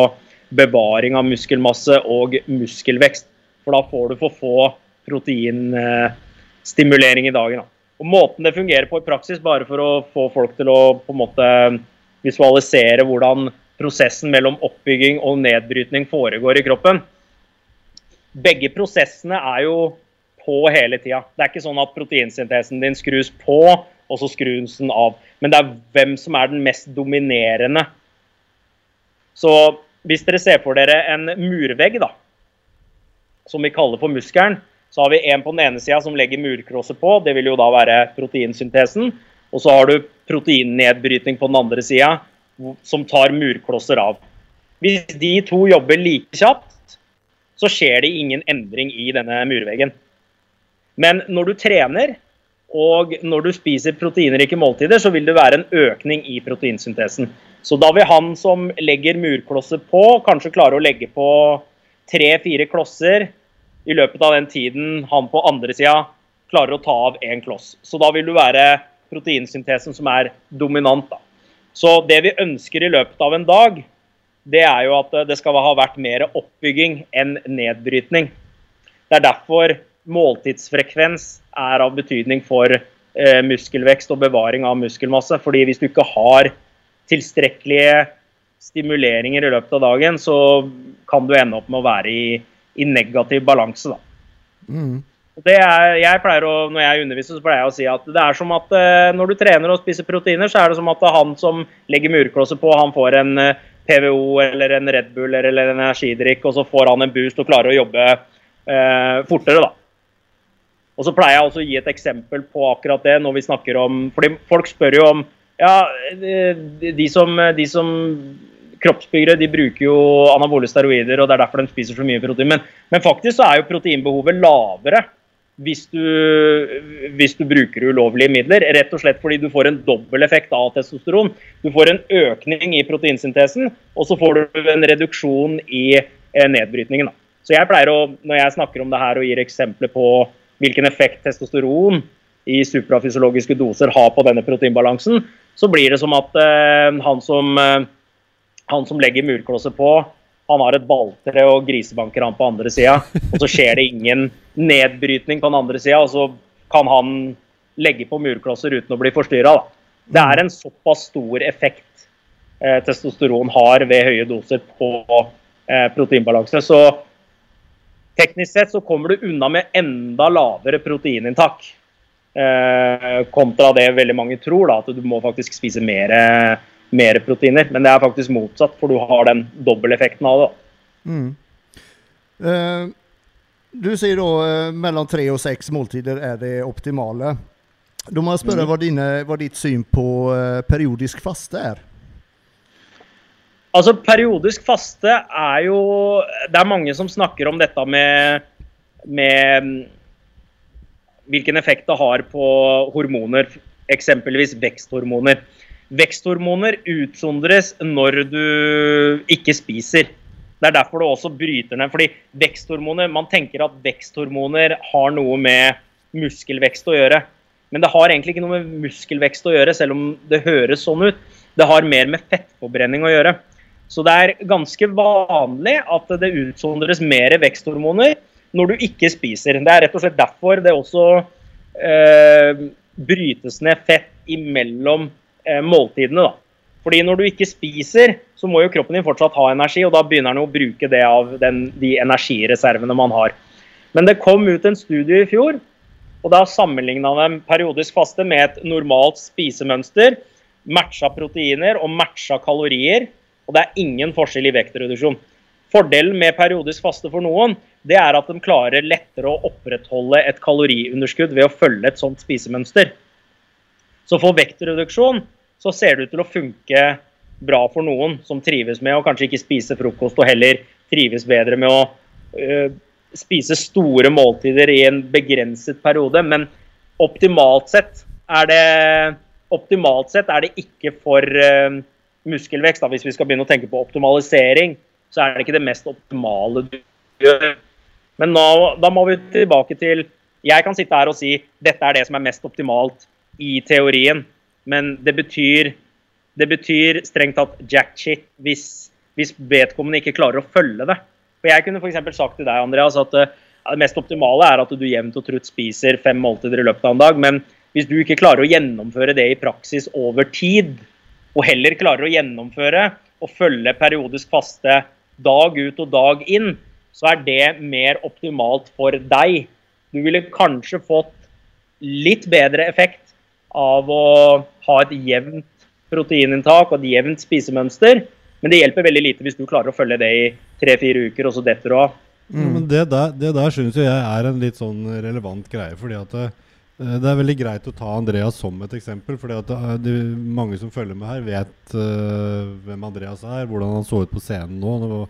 bevaring av muskelmasse og muskelvekst. For da får du for få proteinstimulering i dagen. Og Måten det fungerer på i praksis, bare for å få folk til å på en måte visualisere hvordan prosessen mellom oppbygging og nedbrytning foregår i kroppen. Begge prosessene er jo på hele tida. Det er ikke sånn at proteinsyntesen din skrus på, og så skrus den av. Men det er hvem som er den mest dominerende. Så hvis dere ser for dere en murvegg, da, som vi kaller for muskelen, så har vi en på den ene sida som legger murkrosset på, det vil jo da være proteinsyntesen. Og så har du proteinnedbrytning på den andre sida, som tar murklosser av. Hvis de to jobber like kjapt, så skjer det ingen endring i denne murveggen. Men når du trener, og når du spiser proteinrike måltider, så vil det være en økning i proteinsyntesen. Så da vil han som legger murklosser på, kanskje klare å legge på tre-fire klosser i løpet av den tiden han på andre sida klarer å ta av én kloss. Så da vil du være proteinsyntesen som er dominant. da. Så det vi ønsker i løpet av en dag, det er jo at det skal ha vært mer oppbygging enn nedbrytning. Det er derfor måltidsfrekvens er av betydning for eh, muskelvekst og bevaring av muskelmasse. fordi hvis du ikke har tilstrekkelige stimuleringer i løpet av dagen, så kan du ende opp med å være i, i negativ balanse. Mm. Er, jeg å, når jeg underviser, så pleier jeg å si at det er som at eh, når du trener og spiser proteiner, så er det som at han som legger murklosser på, han får en eh, PVO eller en Red Bull eller en energidrikk, og så får han en boost og klarer å jobbe eh, fortere, da. Og så pleier jeg også å gi et eksempel på akkurat det når vi snakker om fordi folk spør jo om Ja, de som, de som kroppsbyggere de bruker jo anabole steroider, og det er derfor de spiser så mye protein. Men, men faktisk så er jo proteinbehovet lavere hvis du, hvis du bruker ulovlige midler. Rett og slett fordi du får en dobbel effekt av testosteron. Du får en økning i proteinsyntesen, og så får du en reduksjon i eh, nedbrytningen. Så jeg pleier å, når jeg snakker om det her og gir eksempler på hvilken effekt testosteron i suprafysiologiske doser har på denne proteinbalansen, så blir det som at eh, han, som, eh, han som legger murklosser på, han har et balltre og grisebanker han på andre sida. Og så skjer det ingen nedbrytning på den andre sida, og så kan han legge på murklosser uten å bli forstyrra. Det er en såpass stor effekt eh, testosteron har ved høye doser på eh, proteinbalanse. Så teknisk sett så kommer du unna med enda lavere proteininntak. Eh, kontra det veldig mange tror, da, at du må faktisk spise mer, mer, proteiner. Men det er faktisk motsatt, for du har den dobbelteffekten av det. Mm. Eh, du sier da eh, mellom tre og seks måltider er det optimale. Da må jeg spørre mm. hva, dine, hva ditt syn på eh, periodisk faste er? Altså, periodisk faste er jo Det er mange som snakker om dette med, med hvilken effekt det har på hormoner, eksempelvis veksthormoner. Veksthormoner utsondres når du ikke spiser. Det er derfor det også bryter ned. fordi veksthormoner, Man tenker at veksthormoner har noe med muskelvekst å gjøre. Men det har egentlig ikke noe med muskelvekst å gjøre, selv om det høres sånn ut. Det har mer med fettforbrenning å gjøre. Så det er ganske vanlig at det utsondres mer veksthormoner når du ikke spiser. Det er rett og slett derfor det også eh, brytes ned fett imellom måltidene. da. Fordi når du ikke spiser, så må jo kroppen din fortsatt ha energi, og da begynner den å bruke det av den, de energireservene man har. Men det kom ut en studie i fjor, og da sammenligna de periodisk faste med et normalt spisemønster, matcha proteiner og matcha kalorier og det er ingen forskjell i vektreduksjon. Fordelen med periodisk faste for noen, det er at de klarer lettere å opprettholde et kaloriunderskudd ved å følge et sånt spisemønster. Så for vektreduksjon så ser det ut til å funke bra for noen som trives med å kanskje ikke spise frokost, og heller trives bedre med å øh, spise store måltider i en begrenset periode. Men optimalt sett er det, optimalt sett er det ikke for øh, muskelvekst, da, hvis vi skal begynne å tenke på optimalisering, så er det ikke det mest optimale du gjør. Men nå, da må vi tilbake til Jeg kan sitte her og si dette er det som er mest optimalt i teorien, men det betyr, det betyr strengt tatt jack shit hvis, hvis vedkommende ikke klarer å følge det. For Jeg kunne f.eks. sagt til deg Andreas, at uh, det mest optimale er at du jevnt og trutt spiser fem måltider i løpet av en dag. Men hvis du ikke klarer å gjennomføre det i praksis over tid, og heller klarer å gjennomføre og følge periodisk faste dag ut og dag inn, så er det mer optimalt for deg. Du ville kanskje fått litt bedre effekt av å ha et jevnt proteininntak og et jevnt spisemønster, men det hjelper veldig lite hvis du klarer å følge det i tre-fire uker, og så detter du av. Mm. Men det der, det der syns jeg er en litt sånn relevant greie. fordi at det, Eh, det er veldig greit å ta Andreas som et eksempel. fordi at det, Mange som følger med her, vet uh, hvem Andreas er, hvordan han så ut på scenen nå. Og,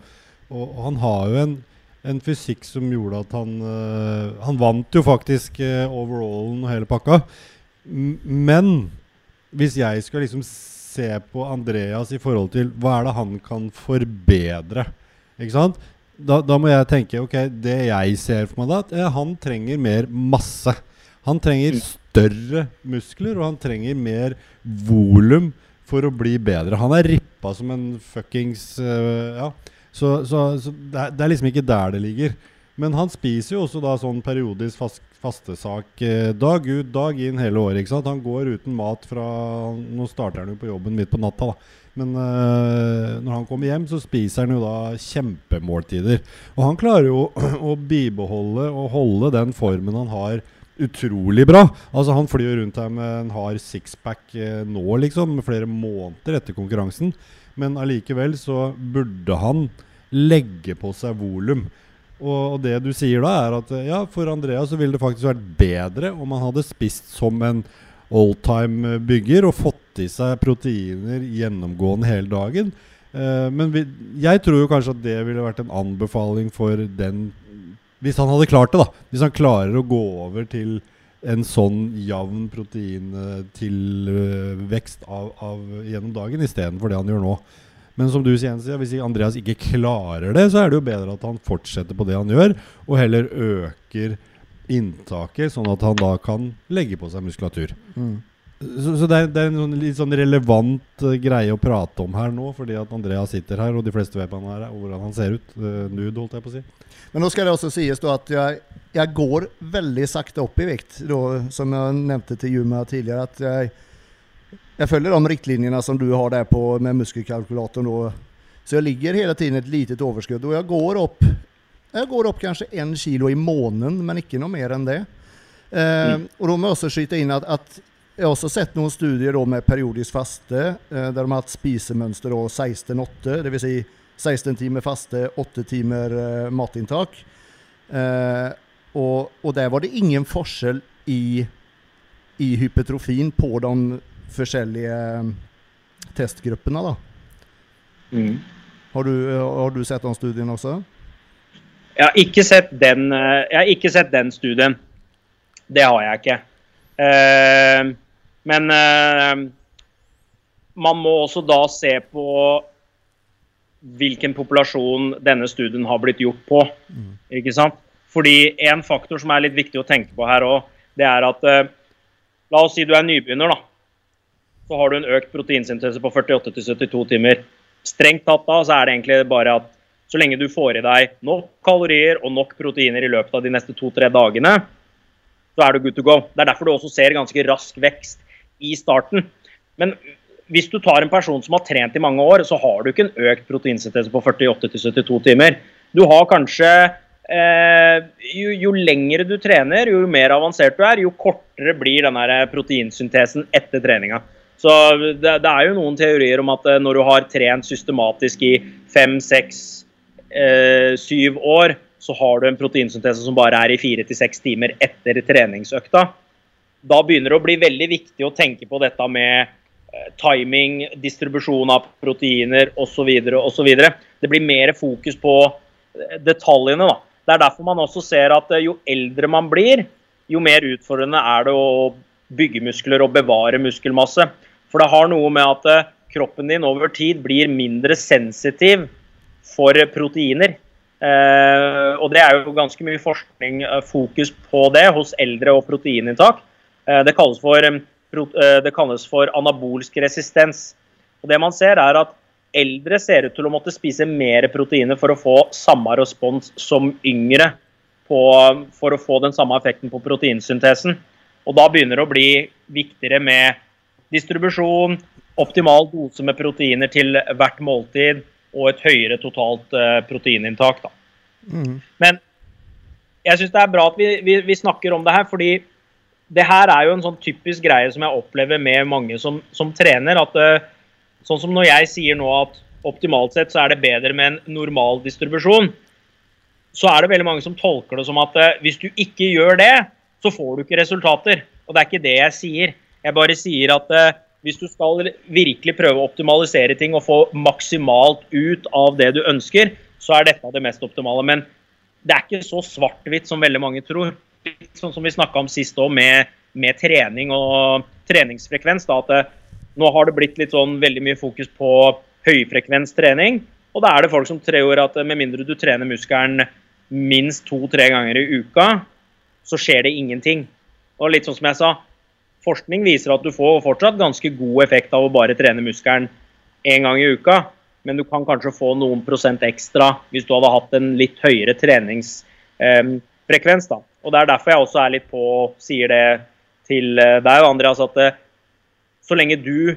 og, og han har jo en, en, fysikk som gjorde at han uh, Han vant jo faktisk uh, overallen og hele pakka. Men hvis jeg skal liksom se på Andreas i forhold til hva er det han kan forbedre, ikke sant? Da, da må jeg tenke ok, det jeg ser for meg da, at han trenger mer masse. Han trenger mm. større muskler, og han trenger mer volum for å bli bedre. Han er rippa som en fuckings uh, Ja. Så, så, så det, er, det, er, liksom ikke der det ligger. Men han spiser jo også da sånn periodisk fast, fastesak eh, dag ut, dag inn hele året. ikke sant? Han går uten mat fra Nå starter han jo på jobben midt på natta, da. Men eh, når han kommer hjem, så spiser han jo da kjempemåltider. Og han klarer jo å bibeholde og holde den formen han har utrolig bra. Altså Han flyr rundt her med en hard sixpack eh, nå, liksom, flere måneder etter konkurransen. Men allikevel så burde han legge på seg volum. Og, det du sier da, er at ja, for Andrea så ville det faktisk vært bedre om han hadde spist som en oldtime-bygger og fått i seg proteiner gjennomgående hele dagen. Eh, men vi, jeg tror jo kanskje at det ville vært en anbefaling for den Hvis han hadde klart det, da. Hvis han klarer å gå over til en sånn jevn proteintilvekst av, av, gjennom dagen istedenfor det han gjør nå. Men som du sier, hvis Andreas ikke klarer det, så er det jo bedre at han fortsetter på det han gjør, og heller øker inntaket, sånn at han da kan legge på seg muskulatur. Mm. Så, så, det er, det er en sånn, litt sånn relevant uh, greie å prate om her nå, fordi at Andreas sitter her, og de fleste vet han er, og hvordan han ser ut. Uh, nude, holdt jeg på å si. Men nå skal det også sies da at jeg, jeg går veldig sakte opp i vekt, da, som jeg nevnte til Juma tidligere. at jeg jeg følger de riktlinjerna som du har der på med muskelkalkulatoren. Då. Så jeg ligger hele tiden et litet overskudd. Og jeg går opp jeg går opp kanskje én kilo i måneden, men ikke noe mer enn det. Eh, mm. Og da må jeg også skyte inn at, at jeg har også sett noen studier med periodisk faste, eh, der de har hatt spisemønster 16-8, dvs. Si 16 timer faste, 8 timer eh, matinntak. Eh, og, og, der var det ingen forskjell i, i hypertrofien på de forskjellige eh, testgruppene. da. Mm. Har, du, har du sett den studien også? Jeg har ikke sett den, eh, jeg har ikke sett den studien. Det har jeg ikke. Eh, men eh, man må også da se på hvilken populasjon denne studien har blitt gjort på. Mm. Ikke sant? Fordi en faktor som er litt viktig å tenke på her òg, det er at La oss si du er nybegynner, da. Så har du en økt proteinsyntese på 48-72 timer. Strengt tatt da, så er det egentlig bare at så lenge du får i deg nok kalorier og nok proteiner i løpet av de neste to-tre dagene, så er du good to go. Det er derfor du også ser ganske rask vekst i starten. Men hvis du tar en person som har trent i mange år, så har du ikke en økt proteinsyntese på 48-72 timer. Du har kanskje eh, jo, jo lengre du trener, jo mer avansert du er, jo kortere blir denne proteinsyntesen etter treninga. Så det, det, er jo noen teorier om at eh, når du har trent systematisk i fem, seks, eh, syv år, så har du en proteinsyntese som bare er i fire til seks timer etter treningsøkta. Da begynner det å bli veldig viktig å tenke på dette med eh, timing, distribusjon av proteiner osv. osv. Det blir mer fokus på eh, detaljene. da. Det er derfor man også ser at jo eldre man blir, jo mer utfordrende er det å bygge muskler og bevare muskelmasse. For det har noe med at eh, kroppen din over tid blir mindre sensitiv for proteiner. Eh, og det er jo ganske mye forskning, eh, fokus på det hos eldre og proteininntak. Eh, det, kalles for, eh, det kalles for anabolsk resistens. Og det man ser er at Eldre ser ut til å måtte spise mer proteiner for å få samme respons som yngre. På, for å få den samme effekten på proteinsyntesen. Og da begynner det å bli viktigere med distribusjon, optimal dose med proteiner til hvert måltid, og et høyere totalt uh, proteininntak. Mm. Men jeg syns det er bra at vi, vi, vi, snakker om det her, fordi det her er jo en sånn typisk greie som jeg opplever med mange som, som trener. at uh, Sånn som når jeg sier nå at optimalt sett så er det bedre med en normal distribusjon, så er det veldig mange som tolker det som at uh, hvis du ikke gjør det, så får du ikke resultater. Og det er ikke det jeg sier. Jeg bare sier at hvis du skal virkelig prøve å optimalisere ting og få maksimalt ut av det du ønsker, så er dette det mest optimale. Men det er ikke så svart-hvitt som veldig mange tror. Sånn som vi snakka om sist òg, med, med, trening og treningsfrekvens. Da, at det, nå har det blitt litt sånn veldig mye fokus på høyfrekvens trening. Og da er det folk som tror at med mindre du trener muskelen minst to-tre ganger i uka, så skjer det ingenting. Og litt sånn som jeg sa, forskning viser at du får fortsatt ganske god effekt av å bare trene muskelen én gang i uka. Men du kan kanskje få noen prosent ekstra hvis du hadde hatt en litt høyere treningsfrekvens. eh, da. Og Det er derfor jeg også er litt på og sier det til eh, deg, Andreas, at eh, så lenge du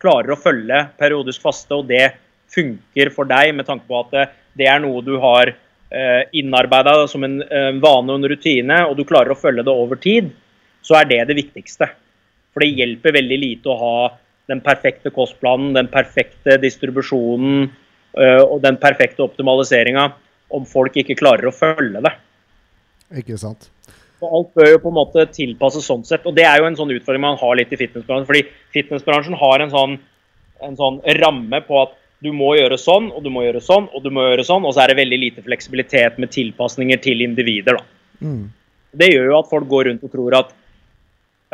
klarer å følge periodisk faste, og det funker for deg med tanke på at det er noe du har innarbeida som en vane og en rutine, og du klarer å følge det over tid, så er det det viktigste. For det hjelper veldig lite å ha den perfekte kostplanen, den perfekte distribusjonen eh, og den perfekte optimaliseringa om folk ikke klarer å følge det. Ikke sant. Og alt bør jo på en måte tilpasses sånn sett. Og det er jo en sånn utfordring man har litt i fitnessbransjen. Fordi fitnessbransjen har en sånn, en sånn ramme på at du må gjøre sånn, og du må gjøre sånn, og du må gjøre sånn. Og så er det veldig lite fleksibilitet med tilpasninger til individer. da. Mm. Det gjør jo at folk går rundt og tror at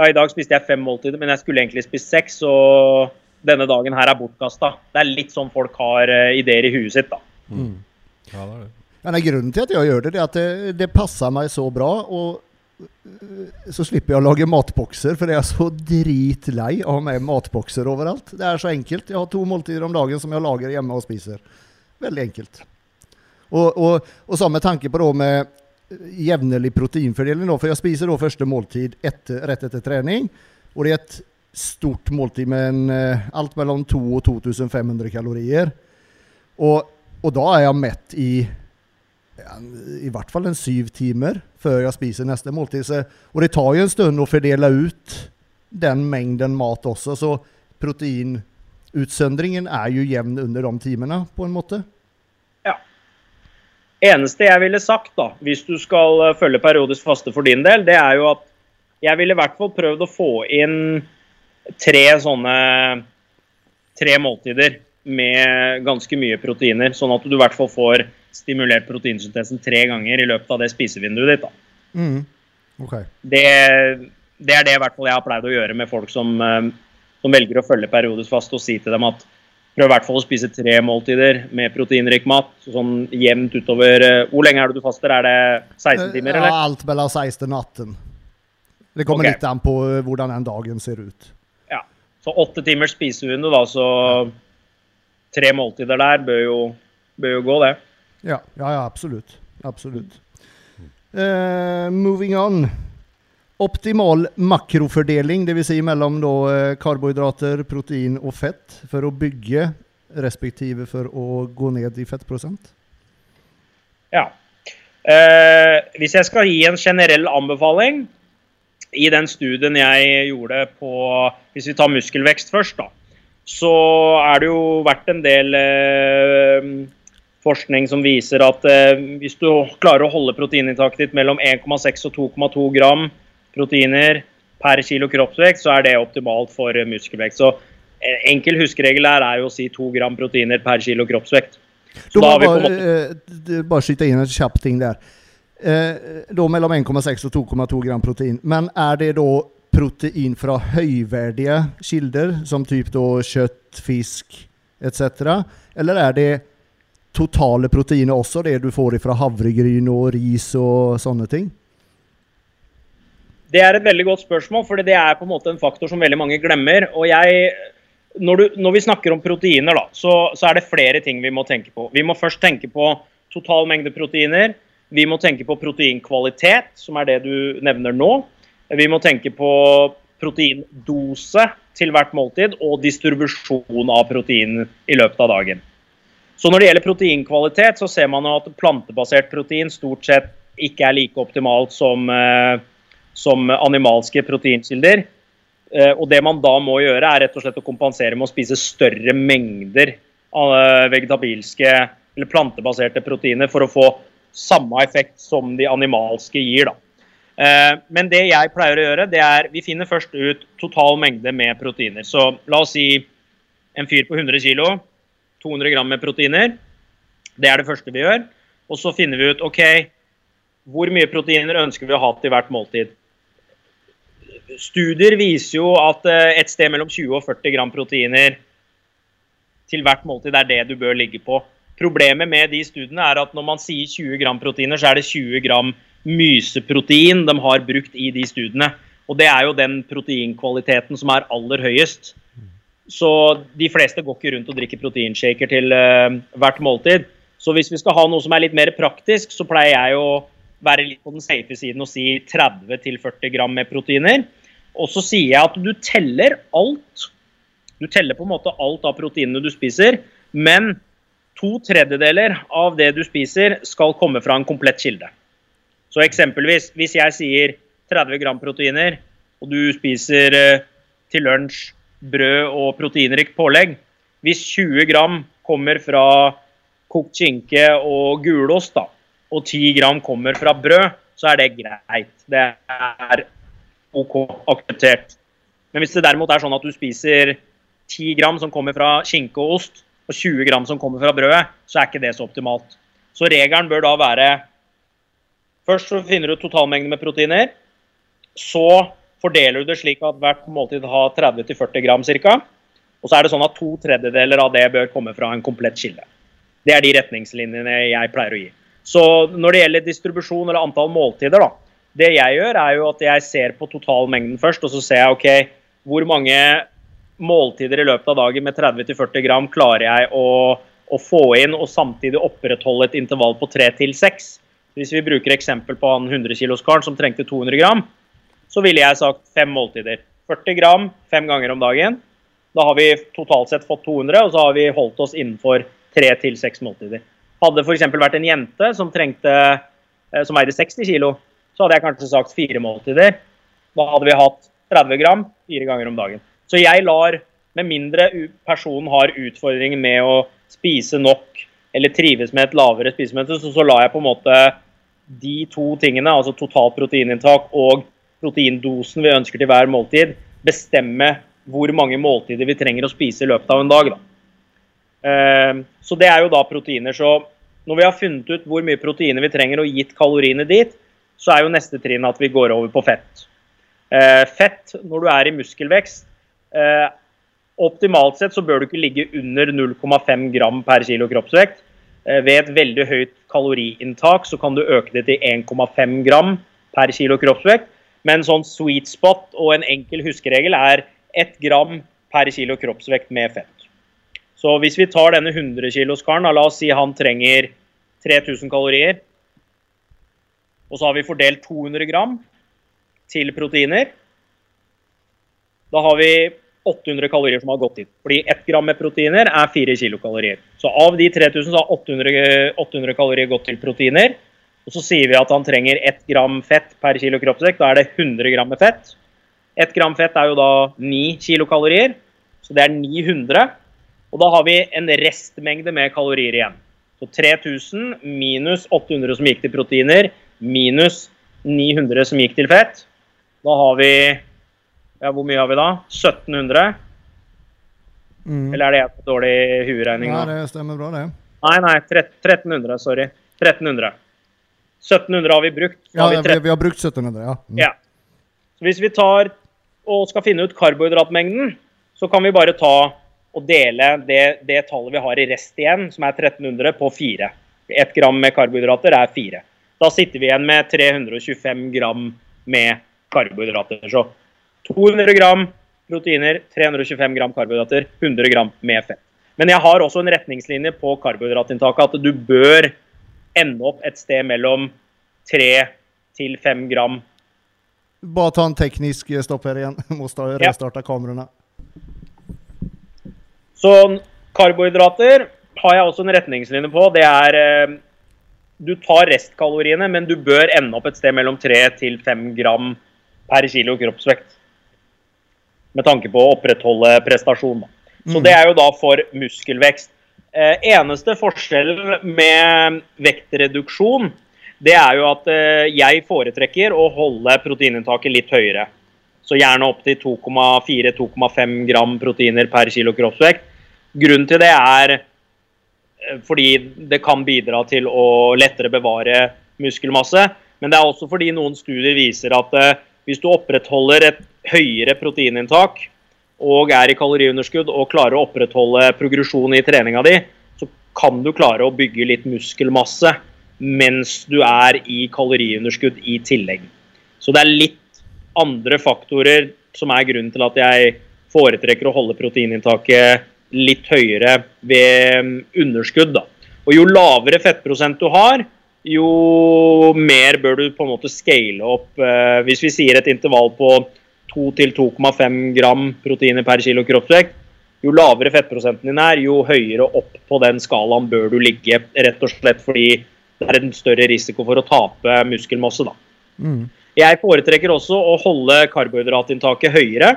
ja, i dag spiste jeg fem måltider, men jeg skulle egentlig spist seks, og denne dagen her er bortkasta. Det er litt sånn folk har eh, ideer i huet sitt, da. Mm. Ja, det er det. Men grunnen til at jeg gjør det, det er at det, det passer meg så bra. Og øh, så slipper jeg å lage matbokser, for jeg er så dritlei av å ha med matbokser overalt. Det er så enkelt. Jeg har to måltider om dagen som jeg lager hjemme og spiser. Veldig enkelt. Og, og, og så med tanke på det med jevnlig proteinfordeling, da, for jeg spiser da første måltid etter, rett etter trening. Og det er et stort måltid med eh, alt mellom 2000 og 2500 kalorier. Og, og da er jeg mett i i hvert fall en syv timer før jeg spiser neste måltid. Så, og det tar jo en stund å fordele ut den mengden mat også, så proteinutsøndringen er jo jevn under de timene, på en måte. Eneste jeg ville sagt, da, hvis du skal eh, følge periodisk faste for din del, det er jo at jeg ville i hvert fall prøvd å få inn tre sånne tre måltider med ganske mye proteiner, sånn at du i hvert fall får stimulert proteinsyntesen tre ganger i løpet av det spisevinduet ditt. Mm. Okay. Det, det er det i hvert fall jeg har pleid å gjøre med folk som, eh, som velger å følge periodisk fast, og si til dem at prøv i hvert fall å spise tre måltider med proteinrik mat. sånn jevnt utover eh, Hvor lenge er det du faster? Er det 16 timer, eller? Ja, alt mellom 16 og 18. Det kommer okay. litt an på eh, hvordan den dagen ser ut. Ja. Så åtte timers spisehunde, da, så tre måltider der bør jo, bør jo gå, det. Ja, ja, ja absolutt. Absolutt. Uh, moving on. Optimal makrofordeling, dvs. Si mellom da, eh, karbohydrater, protein og fett, for å bygge respektive for å gå ned i fettprosent? Ja. Eh, hvis jeg skal gi en generell anbefaling i den studien jeg gjorde på Hvis vi tar muskelvekst først, da. Så er det jo vært en del eh, forskning som viser at eh, hvis du klarer å holde proteininntaket ditt mellom 1,6 og 2,2 gram proteiner per kilo kroppsvekt, så er det optimalt for eh, muskelvekt. Så eh, enkel huskeregel her er jo å si to gram proteiner per kilo kroppsvekt. Så Da må har vi på bare, måte eh, bare skyte inn en kjapp ting der. Eh, da mellom 1,6 og 2,2 gram protein. Men er det da protein fra høyverdige kilder, som typ da kjøtt, fisk etc., eller er det totale proteiner også, det du får fra havregryn og ris og sånne ting? Det er et veldig godt spørsmål, for det er på en måte en faktor som veldig mange glemmer. Og jeg, når, du, når vi snakker om proteiner, da, så, så er det flere ting vi må tenke på. Vi må først tenke på total mengde proteiner. Vi må tenke på proteinkvalitet, som er det du nevner nå. Vi må tenke på proteindose til hvert måltid og distribusjon av protein i løpet av dagen. Så når det gjelder proteinkvalitet, så ser man at plantebasert protein stort sett ikke er like optimalt som eh, som animalske proteinkilder. Eh, Og det man da må gjøre, er rett og slett å kompensere med å spise større mengder eh, vegetabilske eller plantebaserte proteiner for å få samme effekt som de animalske gir. da. Eh, Men det jeg pleier å gjøre, det er vi finner først ut total mengde med proteiner. Så la oss si en fyr på 100 kg, 200 gram med proteiner. Det er det første vi gjør. Og så finner vi ut OK, hvor mye proteiner ønsker vi å ha til hvert måltid. Studier viser jo at eh, et sted mellom 20 og 40 gram proteiner til hvert måltid er det du bør ligge på. Problemet med de studiene er at når man sier 20 gram proteiner, så er det 20 gram myseprotein de har brukt i de studiene. Og det er jo den proteinkvaliteten som er aller høyest. Så de fleste går ikke rundt og drikker proteinshaker til eh, hvert måltid. Så hvis vi skal ha noe som er litt mer praktisk, så pleier jeg å være litt på den safe siden og si 30-40 gram med proteiner. Og så sier jeg at du teller alt. Du teller på en måte alt av proteinene du spiser, men to tredjedeler av det du spiser, skal komme fra en komplett kilde. Så eksempelvis, hvis jeg sier 30 gram proteiner, og du spiser eh, til lunsj brød og proteinrikt pålegg Hvis 20 gram kommer fra kokt skinke og gulost, da, og 10 gram kommer fra brød, så er det greit. Det er OK akseptert. Men hvis det derimot er sånn at du spiser 10 gram som kommer fra skinke og ost, og 20 gram som kommer fra brødet, så er ikke det så optimalt. Så regelen bør da være Først så finner du totalmengden med proteiner. Så fordeler du det slik at hvert måltid har 30-40 gram ca. Og så er det sånn at to tredjedeler av det bør komme fra en komplett kilde. Det er de retningslinjene jeg pleier å gi. Så når det gjelder distribusjon eller antall måltider, da. Det jeg gjør, er jo at jeg ser på totalmengden først, og så ser jeg OK, hvor mange måltider i løpet av dagen med 30-40 gram klarer jeg å, å, få inn og samtidig opprettholde et intervall på 3 til 6. Hvis vi bruker eksempel på han 100 kilos-karen som trengte 200 gram, så ville jeg sagt fem måltider. 40 gram fem ganger om dagen. Da har vi totalt sett fått 200, og så har vi holdt oss innenfor 3 til 6 måltider. Hadde f.eks. vært en jente som, trengte, eh, som veide 60 kg, så hadde jeg kanskje sagt fire måltider. Da hadde vi hatt 30 gram fire ganger om dagen. Så jeg lar, med mindre personen har utfordringer med å spise nok eller trives med et lavere spisemønster, så, så lar jeg på en måte de to tingene, altså totalt proteininntak og proteindosen vi ønsker til hver måltid, bestemme hvor mange måltider vi trenger å spise i løpet av en dag. Da. Uh, så det er jo da proteiner. Så når vi har funnet ut hvor mye proteiner vi trenger og gitt kaloriene dit, så er jo neste trinn at vi går over på fett. Uh, fett når du er i muskelvekst, Eh, optimalt sett så bør du ikke ligge under 0,5 gram per kilo kroppsvekt. Ved et veldig høyt kaloriinntak så kan du øke det til 1,5 gram per kilo kroppsvekt. Men sånn sweet spot og en enkel huskeregel er 1 gram per kilo kroppsvekt med fett. Så hvis vi tar denne 100 kilos-karen, la oss si han trenger 3000 kalorier. Og så har vi fordelt 200 gram til proteiner. Da har vi 800 kalorier som har gått inn. Fordi 1 gram med proteiner er 4 kilokalorier. Så av de 3000 så har 800, 800 kalorier gått til proteiner. Og så sier vi at han trenger 1 gram fett per kilo kroppsvekt. Da er det 100 gram med fett. 1 gram fett er jo da 9 kilokalorier. Så det er 900. Og da har vi en restmengde med kalorier igjen. Så 3000 minus 800 som gikk til proteiner, minus 900 som gikk til fett. Da har vi ja, hvor mye har vi da? 1700? Mm. Eller er det jeg på dårlig hueregning? Nei, det stemmer bra, det. Nei, nei. 1300. Sorry. 1300. 1700 har vi brukt. ja, vi, vi, har brukt 1700, ja. Mm. ja. Så hvis vi tar og skal finne ut karbohydratmengden, så kan vi bare ta og dele det, det tallet vi har i rest igjen, som er 1300, på 4. 1 gram med karbohydrater er 4. Da sitter vi igjen med 325 gram med karbohydrater. Så 200 gram proteiner, 325 gram karbohydrater, 100 gram med fett. Men jeg har også en retningslinje på karbohydratinntaket at du bør ende opp et sted mellom 3 til 5 gram. Bare ta en teknisk stopp her igjen. Må restarte ja. kameraene. Så karbohydrater har jeg også en retningslinje på. Det er eh, Du tar restkaloriene, men du bør ende opp et sted mellom 3 til 5 gram per kilo kroppsvekt med tanke på å opprettholde prestasjon. Så mm. det er jo da for muskelvekst. Eh, eneste forskjellen med vektreduksjon, det er jo at eh, jeg foretrekker å holde proteininntaket litt høyere. Så gjerne opp til 2,4-2,5 gram proteiner per kilo kroppsvekt. Grunnen til det er eh, fordi det kan bidra til å lettere bevare muskelmasse. Men det er også fordi noen studier viser at eh, hvis du opprettholder et høyere proteininntak og er i kaloriunderskudd og klarer å opprettholde progresjon i treninga di, så kan du klare å bygge litt muskelmasse mens du er i kaloriunderskudd i tillegg. Så det er litt andre faktorer som er grunnen til at jeg foretrekker å holde proteininntaket litt høyere ved underskudd. Da. Og jo lavere fettprosent du har, jo mer bør du på en måte scale opp. Eh, hvis vi sier et intervall på 2-2,5 gram proteiner per kilo kroppsvekt, jo lavere fettprosenten din er, jo høyere opp på den skalaen bør du ligge. Rett og slett fordi det er en større risiko for å tape muskelmasse. da. Mm. Jeg foretrekker også å holde karbohydratinntaket høyere.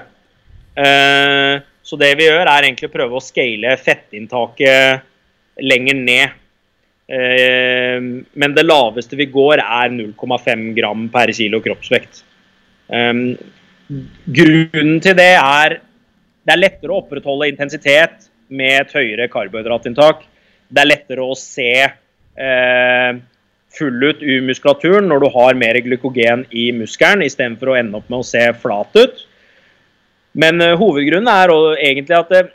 Eh, så det vi gjør, er egentlig å prøve å scale fettinntaket lenger ned. Eh, men det laveste vi går, er 0,5 gram per kilo kroppsvekt. Eh, grunnen til det er det er lettere å opprettholde intensitet med et høyere karbohydratinntak. Det er lettere å se eh, full ut i muskulaturen når du har mer glykogen i muskelen, istedenfor å ende opp med å se flat ut. Men uh, hovedgrunnen er egentlig at uh,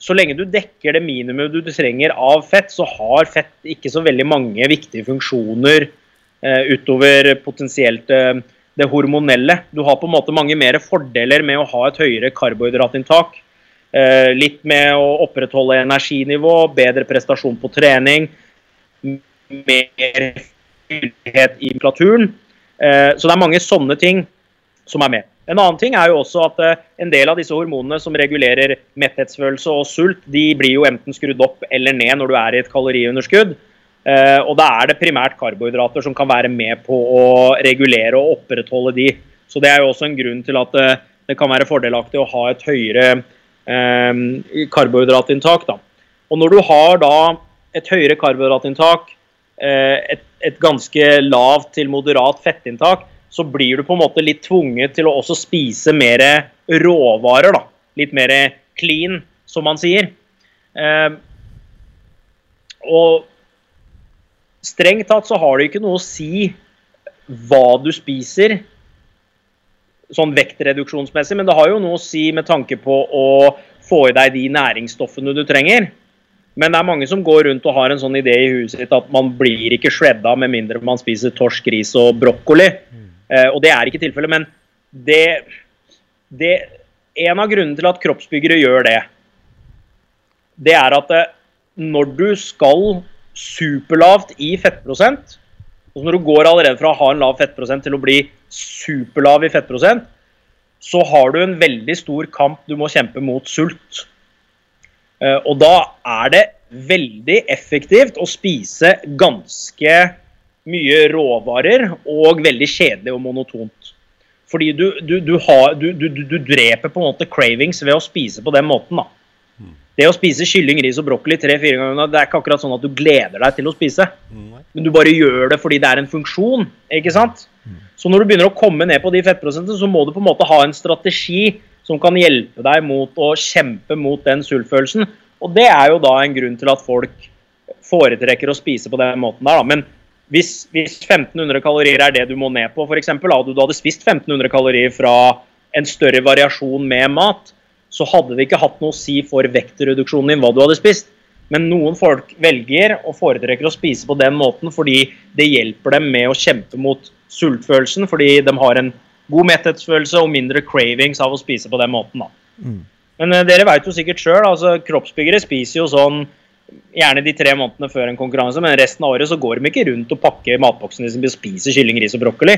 så lenge du dekker det minimum du trenger av fett, så har fett ikke så veldig mange viktige funksjoner uh, utover potensielt det hormonelle. Du har på en måte mange mer fordeler med å ha et høyere karbohydratinntak. litt med å opprettholde energinivå, bedre prestasjon på trening, mer fyldighet i muskulaturen. så det er mange sånne ting som er med. En annen ting er jo også at uh, en del av disse hormonene som regulerer metthetsfølelse og sult, de blir jo enten skrudd opp eller ned når du er i et kaloriunderskudd. Uh, og da er det primært karbohydrater som kan være med på å regulere og opprettholde de. Så det er jo også en grunn til at uh, det kan være fordelaktig å ha et høyere karbohydratinntak. Og når du har da et høyere karbohydratinntak, et, et ganske lavt til moderat fettinntak, så blir du på en måte litt tvunget til å også spise mer råvarer. da. Litt mer clean, som man sier. Eh, og strengt tatt så har det ikke noe å si hva du spiser, sånn vektreduksjonsmessig, men det har jo noe å si med tanke på å få i deg de næringsstoffene du trenger. Men det er mange som går rundt og har en sånn idé i huset sitt at man blir ikke shredda med mindre man spiser torsk, gris og brokkoli. Eh, og det er ikke tilfellet. Men det, det, En av grunnene til at kroppsbyggere gjør det, det er at eh, når du skal superlavt i fettprosent, og når du går allerede fra å ha en lav fettprosent til å bli superlav i fettprosent, så har du en veldig stor kamp du må kjempe mot sult. Eh, og da er det veldig effektivt å spise ganske mye råvarer og veldig kjedelig og monotont. Fordi du, du, du, har, du, dreper på en måte cravings ved å spise på den måten. da. Mm. Det å spise kylling, ris og brokkoli tre-fire ganger det er ikke akkurat sånn at du gleder deg til å spise. Men du bare gjør det fordi det er en funksjon. ikke sant? Mm. Så når du begynner å komme ned på de fettprosentene, så må du på en måte ha en strategi som kan hjelpe deg mot å kjempe mot den sultfølelsen. Og det er jo da en grunn til at folk foretrekker å spise på den måten der. da. Men hvis, hvis 1500 kalorier er det du må ned på, f.eks. Du, du hadde spist 1500 kalorier fra en større variasjon med mat, så hadde det ikke hatt noe å si for vektreduksjonen din hva du hadde spist. Men noen folk velger og foretrekker å spise på den måten fordi det hjelper dem med å kjempe mot sultfølelsen, fordi de har en god metthetsfølelse og mindre cravings av å spise på den måten. Mm. Men uh, dere vet jo sikkert sjøl, altså, kroppsbyggere spiser jo sånn gjerne de tre månedene før en konkurranse, men resten av året så går de ikke rundt og pakker matboksene sine og spiser kylling, ris og brokkoli.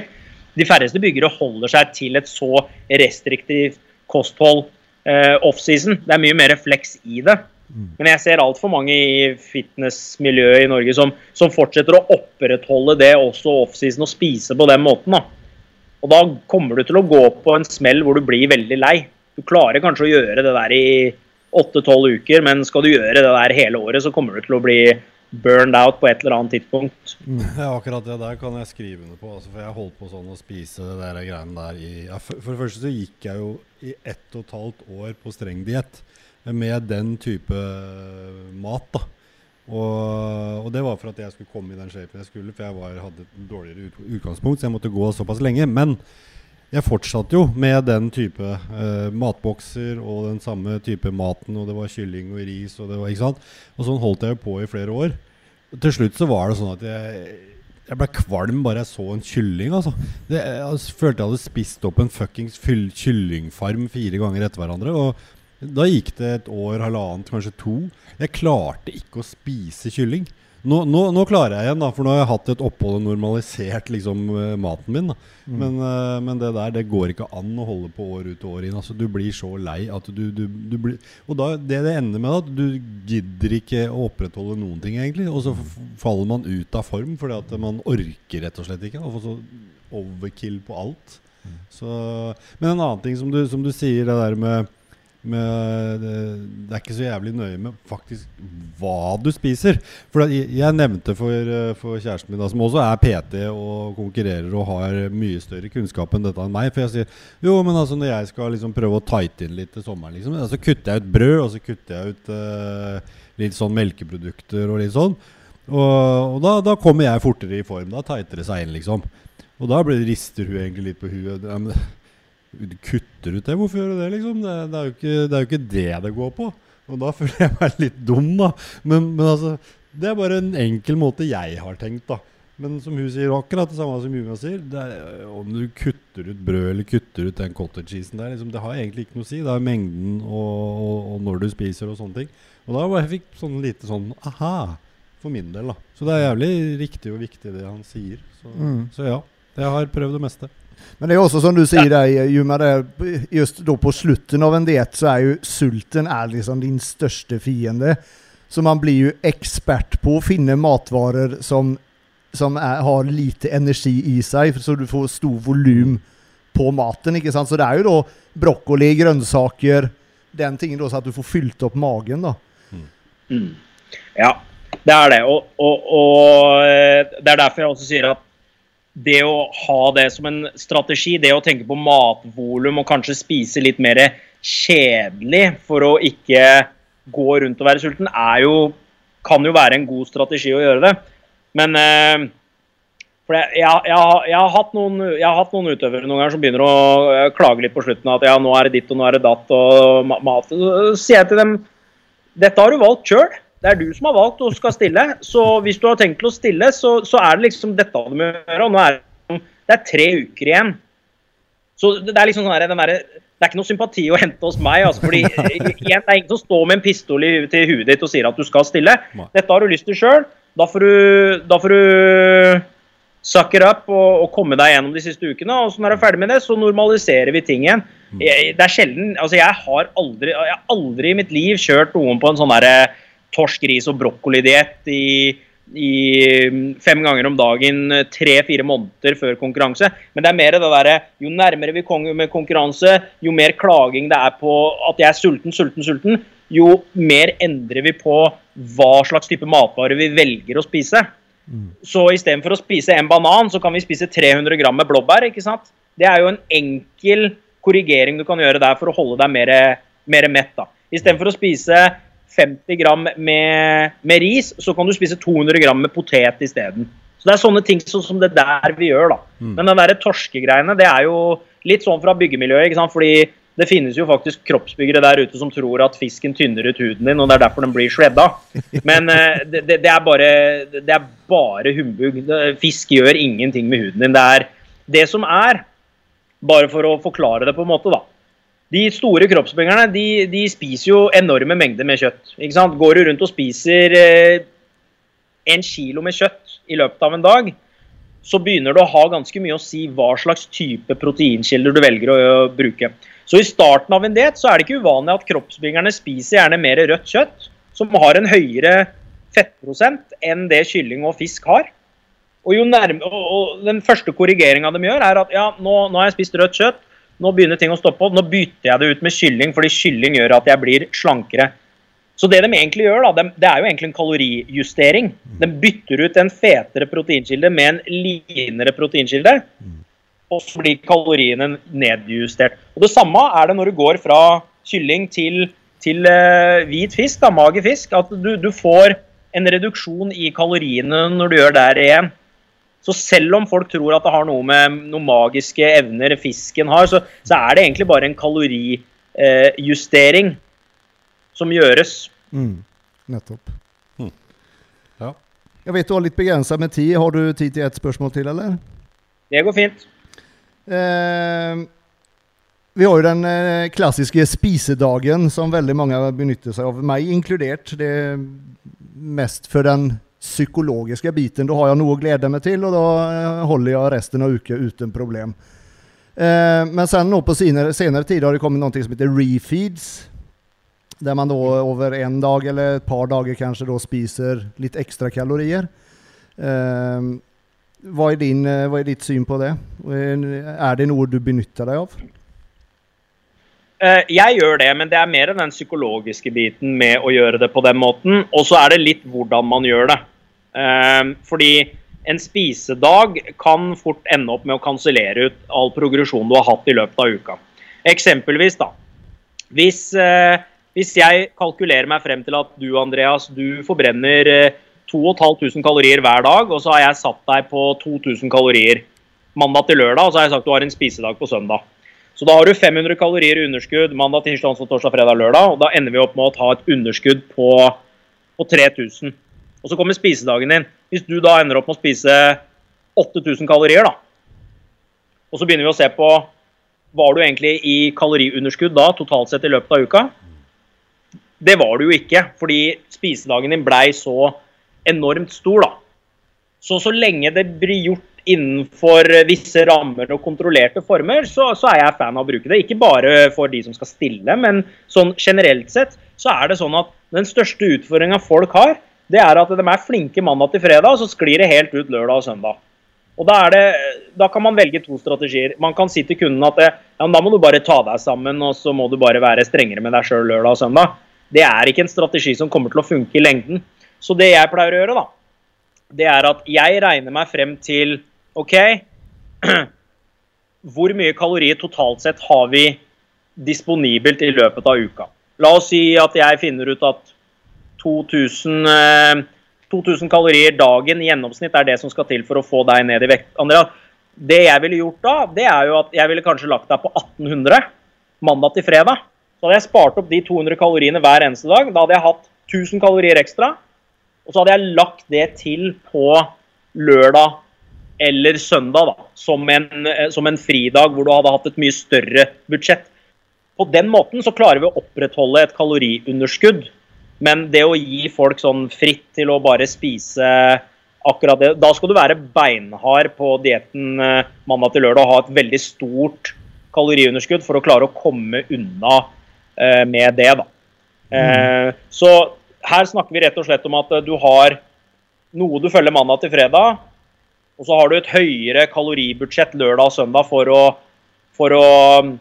De færreste byggere holder seg til et så restriktivt kosthold eh, offseason. Det er mye mer flex i det. Mm. Men jeg ser altfor mange i fitnessmiljøet i Norge som, som, fortsetter å opprettholde det også offseason og spise på den måten. Da. Og da kommer du til å gå på en smell hvor du blir veldig lei. Du klarer kanskje å gjøre det der i åtte-tolv uker, men skal du gjøre det der hele året, så kommer du til å bli burned out på et eller annet tidspunkt. Ja, akkurat det der kan jeg skrive under på. Altså, for jeg holdt på sånn å spise det der greiene der i ja, for, for, det første så gikk jeg jo i ett og et halvt år på streng diett med den type mat, da. Og, og, det var for at jeg skulle komme i den shapen jeg skulle, for jeg var, hadde et dårligere utgangspunkt, så jeg måtte gå såpass lenge. Men jeg fortsatte jo med den type uh, matbokser og den samme type maten. Og det var kylling og ris og det var, ikke sant? Og sånn holdt jeg jo på i flere år. Til slutt så var det sånn at jeg, jeg ble kvalm bare jeg så en kylling. altså. Det, jeg følte jeg hadde spist opp en fuckings kyllingfarm fire ganger etter hverandre. Og da gikk det et år, halvannet, kanskje to. Jeg klarte ikke å spise kylling. Nå, nå, nå klarer jeg igjen, da, for nå har jeg hatt et opphold og normalisert liksom, eh, maten min. Mm. Men, eh, men det der det går ikke an å holde på år ut og år inn. Altså, du blir så lei at du, du, du blir Og da, det det ender med, at du gidder ikke å opprettholde noen ting, egentlig. Og så f- faller man ut av form fordi at man orker rett og slett ikke. Og får så overkill på alt. Så, men en annen ting som du, som du sier, det der med med, det, det er ikke så jævlig nøye med faktisk hva du spiser. For jeg, nevnte for, eh, for kjæresten min, da, som også er PT og konkurrerer og har mye større kunnskap enn dette enn meg. For jeg sier jo, men altså når jeg skal liksom prøve å tighte inn litt til sommeren, liksom, så kutter jeg ut brød, og så kutter jeg ut uh, litt sånn melkeprodukter og litt sånn. Og, og da, da kommer jeg fortere i form. Da tighter det seg inn, liksom. Og da blir, rister hun egentlig litt på huet. Ja, men, du kutter ut det? Hvorfor gjør du det, liksom? Det, det, er ikke, det er jo ikke det det går på. Og da føler jeg meg litt dum, da. Men, men altså, det er bare en enkel måte jeg har tenkt, da. Men som hun sier, akkurat det samme som Juma sier. Er, om du kutter ut brød eller kutter ut den cottage cheesen der, liksom, det har egentlig ikke noe å si. Det er mengden og, og, og når du spiser og sånne ting. Og da bare fikk sånn lite sånn aha, for min del, da. Så det er jævlig riktig og viktig det han sier. Så, Mm. så ja. Jeg har prøvd det meste. Men det är också som du säger där där, just då på slutten av en diet så är ju sulten är liksom din största fiende. Så man blir ju expert på att finna matvaror som, som är, har lite energi i sig så du får stor volym på maten. Ikke sant? Så det är ju då broccoli, grönsaker, den tingen då så att du får fyllt upp magen då. Mm. Ja, det er det. Og, og, og eh, det er derfor jeg også sier at det å ha det som en strategi, det å tenke på matvolum og kanskje spise litt mer kjedelig for å ikke gå rundt og være sulten, er jo, kan jo være en god strategi å gjøre det. Men eh, for jeg, jeg, jeg, har- jeg, har hatt noen, jeg har hatt noen utøvere noen ganger som begynner å eh, klage litt på slutten. At ja, nå er det ditt og nå er det datt og mat. Så sier jeg til dem dette har du valgt sjøl. Det er du som har valgt å skal stille. Så hvis du har tenkt til å stille, så, så er det liksom dette du må gjøre. Og nå er det, det er tre uker igjen. Så det er liksom sånn her, den derre- det er ikke noe sympati å hente hos meg. Altså, fordi igjen, Det er ingen som står med en pistol i, til huet ditt og sier at du skal stille. Dette har du lyst til sjøl. Da, får du- da får du suck it up og, og komme deg gjennom de siste ukene. Og så når du er ferdig med det, så normaliserer vi ting igjen. Jeg, det er sjelden Altså, jeg har aldri, jeg har aldri i mitt liv kjørt noen på en sånn derre torsk, ris og brokkolidiett i, i fem ganger om dagen tre-fire måneder før konkurranse. Men det er mer det derre Jo nærmere vi kommer med konkurranse, jo mer klaging det er på at jeg er sulten, sulten, sulten, jo mer endrer vi på hva slags type matvarer vi velger å spise. Så istedenfor å spise en banan, så kan vi spise 300 gram med blåbær. ikke sant? Det er jo en enkel korrigering du kan gjøre der for å holde deg mer, mer mett. da. Istedenfor å spise 50 gram med, med ris, så kan du spise 200 gram med potet isteden. Så det er sånne ting sånn som det der vi gjør, da. Men den der torskegreiene, det er jo litt sånn fra byggemiljøet, ikke sant. Fordi det finnes jo faktisk kroppsbyggere der ute som tror at fisken tynner ut huden din, og det er derfor den blir shredda. Men eh, det, det, det er bare, det er bare humbug. Fisk gjør ingenting med huden din. Det er det som er, bare for å forklare det på en måte, da. De store kroppsbyggerne de, de spiser jo enorme mengder med kjøtt. ikke sant? Går du rundt og spiser eh, en kilo med kjøtt i løpet av en dag, så begynner det å ha ganske mye å si hva slags type proteinkilder du velger å, å bruke. Så i starten av en diett er det ikke uvanlig at kroppsbyggerne spiser gjerne mer rødt kjøtt, som har en høyere fettprosent enn det kylling og fisk har. Og, jo nærme, og, og Den første korrigeringa de gjør, er at ja, nå, nå har jeg spist rødt kjøtt, nå begynner ting å stoppe opp, nå bytter jeg det ut med kylling, fordi kylling gjør at jeg blir slankere. Så det de egentlig gjør, da, det er jo egentlig en kalorijustering. De bytter ut en fetere proteinkilde med en linere proteinkilde, og så blir kaloriene nedjustert. Og Det samme er det når du går fra kylling til, til uh, hvit fisk, da, mager fisk, at du, du får en reduksjon i kaloriene når du gjør der igjen. Så selv om folk tror at det har noe med noen magiske evner fisken har, så, så er det egentlig bare en kalorijustering som gjøres. Mm. Nettopp. Ja. Jeg vet du har litt begrenset med tid. Har du tid til et spørsmål til, eller? Det går fint. Eh, vi har jo den eh, klassiske spisedagen som veldig mange benytter seg av, meg inkludert. Det er mest for den psykologiske biten. Da har jeg noe å glede meg til, og da eh, holder jeg resten av uka uten problem. Eh, men sen nå på senere, senere tid har det kommet noe som heter refeeds. Der man da over en dag eller et par dager kanskje da spiser litt ekstra kalorier. Eh, hva, er din, hva er ditt syn på det? Er det noe du benytter deg av? Jeg gjør det, men det er mer den psykologiske biten med å gjøre det på den måten. Og så er det litt hvordan man gjør det. Eh, fordi en spisedag kan fort ende opp med å kansellere ut all progresjon du har hatt i løpet av uka. Eksempelvis, da. Hvis, eh, hvis jeg kalkulerer meg frem til at du, Andreas, du forbrenner 2500 kalorier hver dag, og så har jeg satt deg på 2000 kalorier mandag til lørdag, og så har jeg sagt du har en spisedag på søndag. Så da har du 500 kalorier i underskudd mandag, tirsdag, onsdag, torsdag, fredag, lørdag. Og da ender vi opp med å ta et underskudd på, på 3000. Og så kommer spisedagen din. Hvis du da ender opp med å spise 8000 kalorier, da. Og så begynner vi å se på Var du egentlig i kaloriunderskudd da, totalt sett i løpet av uka? Det var du jo ikke, fordi spisedagen din blei så enormt stor, da. Så så lenge det blir gjort innenfor visse rammer og kontrollerte former, så, så, er jeg fan av å bruke det. Ikke bare for de som skal stille, men sånn generelt sett så er det sånn at den største utfordringa folk har, det er at de er flinke mandag til fredag, og så sklir det helt ut lørdag og søndag. Og da, det, da kan man velge to strategier. Man kan si til kunden at ja, da må du bare ta deg sammen, og så må du bare være strengere med deg sjøl lørdag og søndag. Det er ikke en strategi som kommer til å funke i lengden. Så det jeg pleier å gjøre, da, det er at jeg regner meg frem til OK, hvor mye kalorier totalt sett har vi disponibelt i løpet av uka? La oss si at jeg finner ut at 2000, 2000 eh, kalorier dagen i gjennomsnitt er det som skal til for å få deg ned i vekt. Andrea, det jeg ville gjort da, det er jo at jeg ville kanskje lagt deg på 1800 mandag til fredag. Så hadde jeg spart opp de 200 kaloriene hver eneste dag. Da hadde jeg hatt 1000 kalorier ekstra. Og så hadde jeg lagt det til på lørdag eller søndag da, som en, eh, som en, fridag hvor du hadde hatt et mye større budsjett. På den måten så klarer vi å opprettholde et kaloriunderskudd. Men det å gi folk sånn fritt til å bare spise akkurat det Da skal du være beinhard på dietten eh, mandag til lørdag og ha et veldig stort kaloriunderskudd for å klare å komme unna eh, med det. da. Mm. Så her snakker vi rett og slett om at du har noe du følger mandag til fredag, og så har du et høyere kaloribudsjett lørdag og søndag for å, for å mm,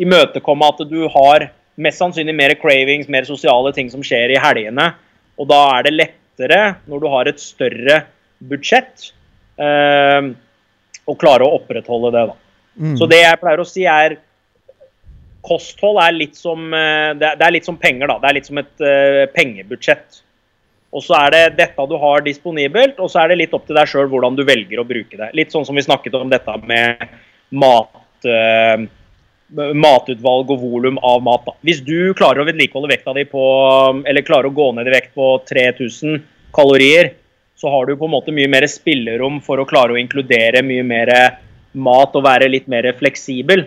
imøtekomme at du har mest sannsynlig mer cravings, mer sosiale ting som skjer i helgene. Og da er det lettere, når du har et større budsjett, eh, å klare å opprettholde det. da. Mm. Så det jeg pleier å si, er Kosthold er litt som, eh, det er litt som penger, da. Det er litt som et uh, pengebudsjett. Og så er det dette du har disponibelt, og så er det litt opp til deg sjøl hvordan du velger å bruke det. Litt sånn som vi snakket om dette med mat, uh, matutvalg og volum av mat. Da. Hvis du klarer å vedlikeholde vekta di på Eller klarer å gå ned i vekt på 3000 kalorier, så har du på en måte mye mer spillerom for å klare å inkludere mye mer mat og være litt mer fleksibel.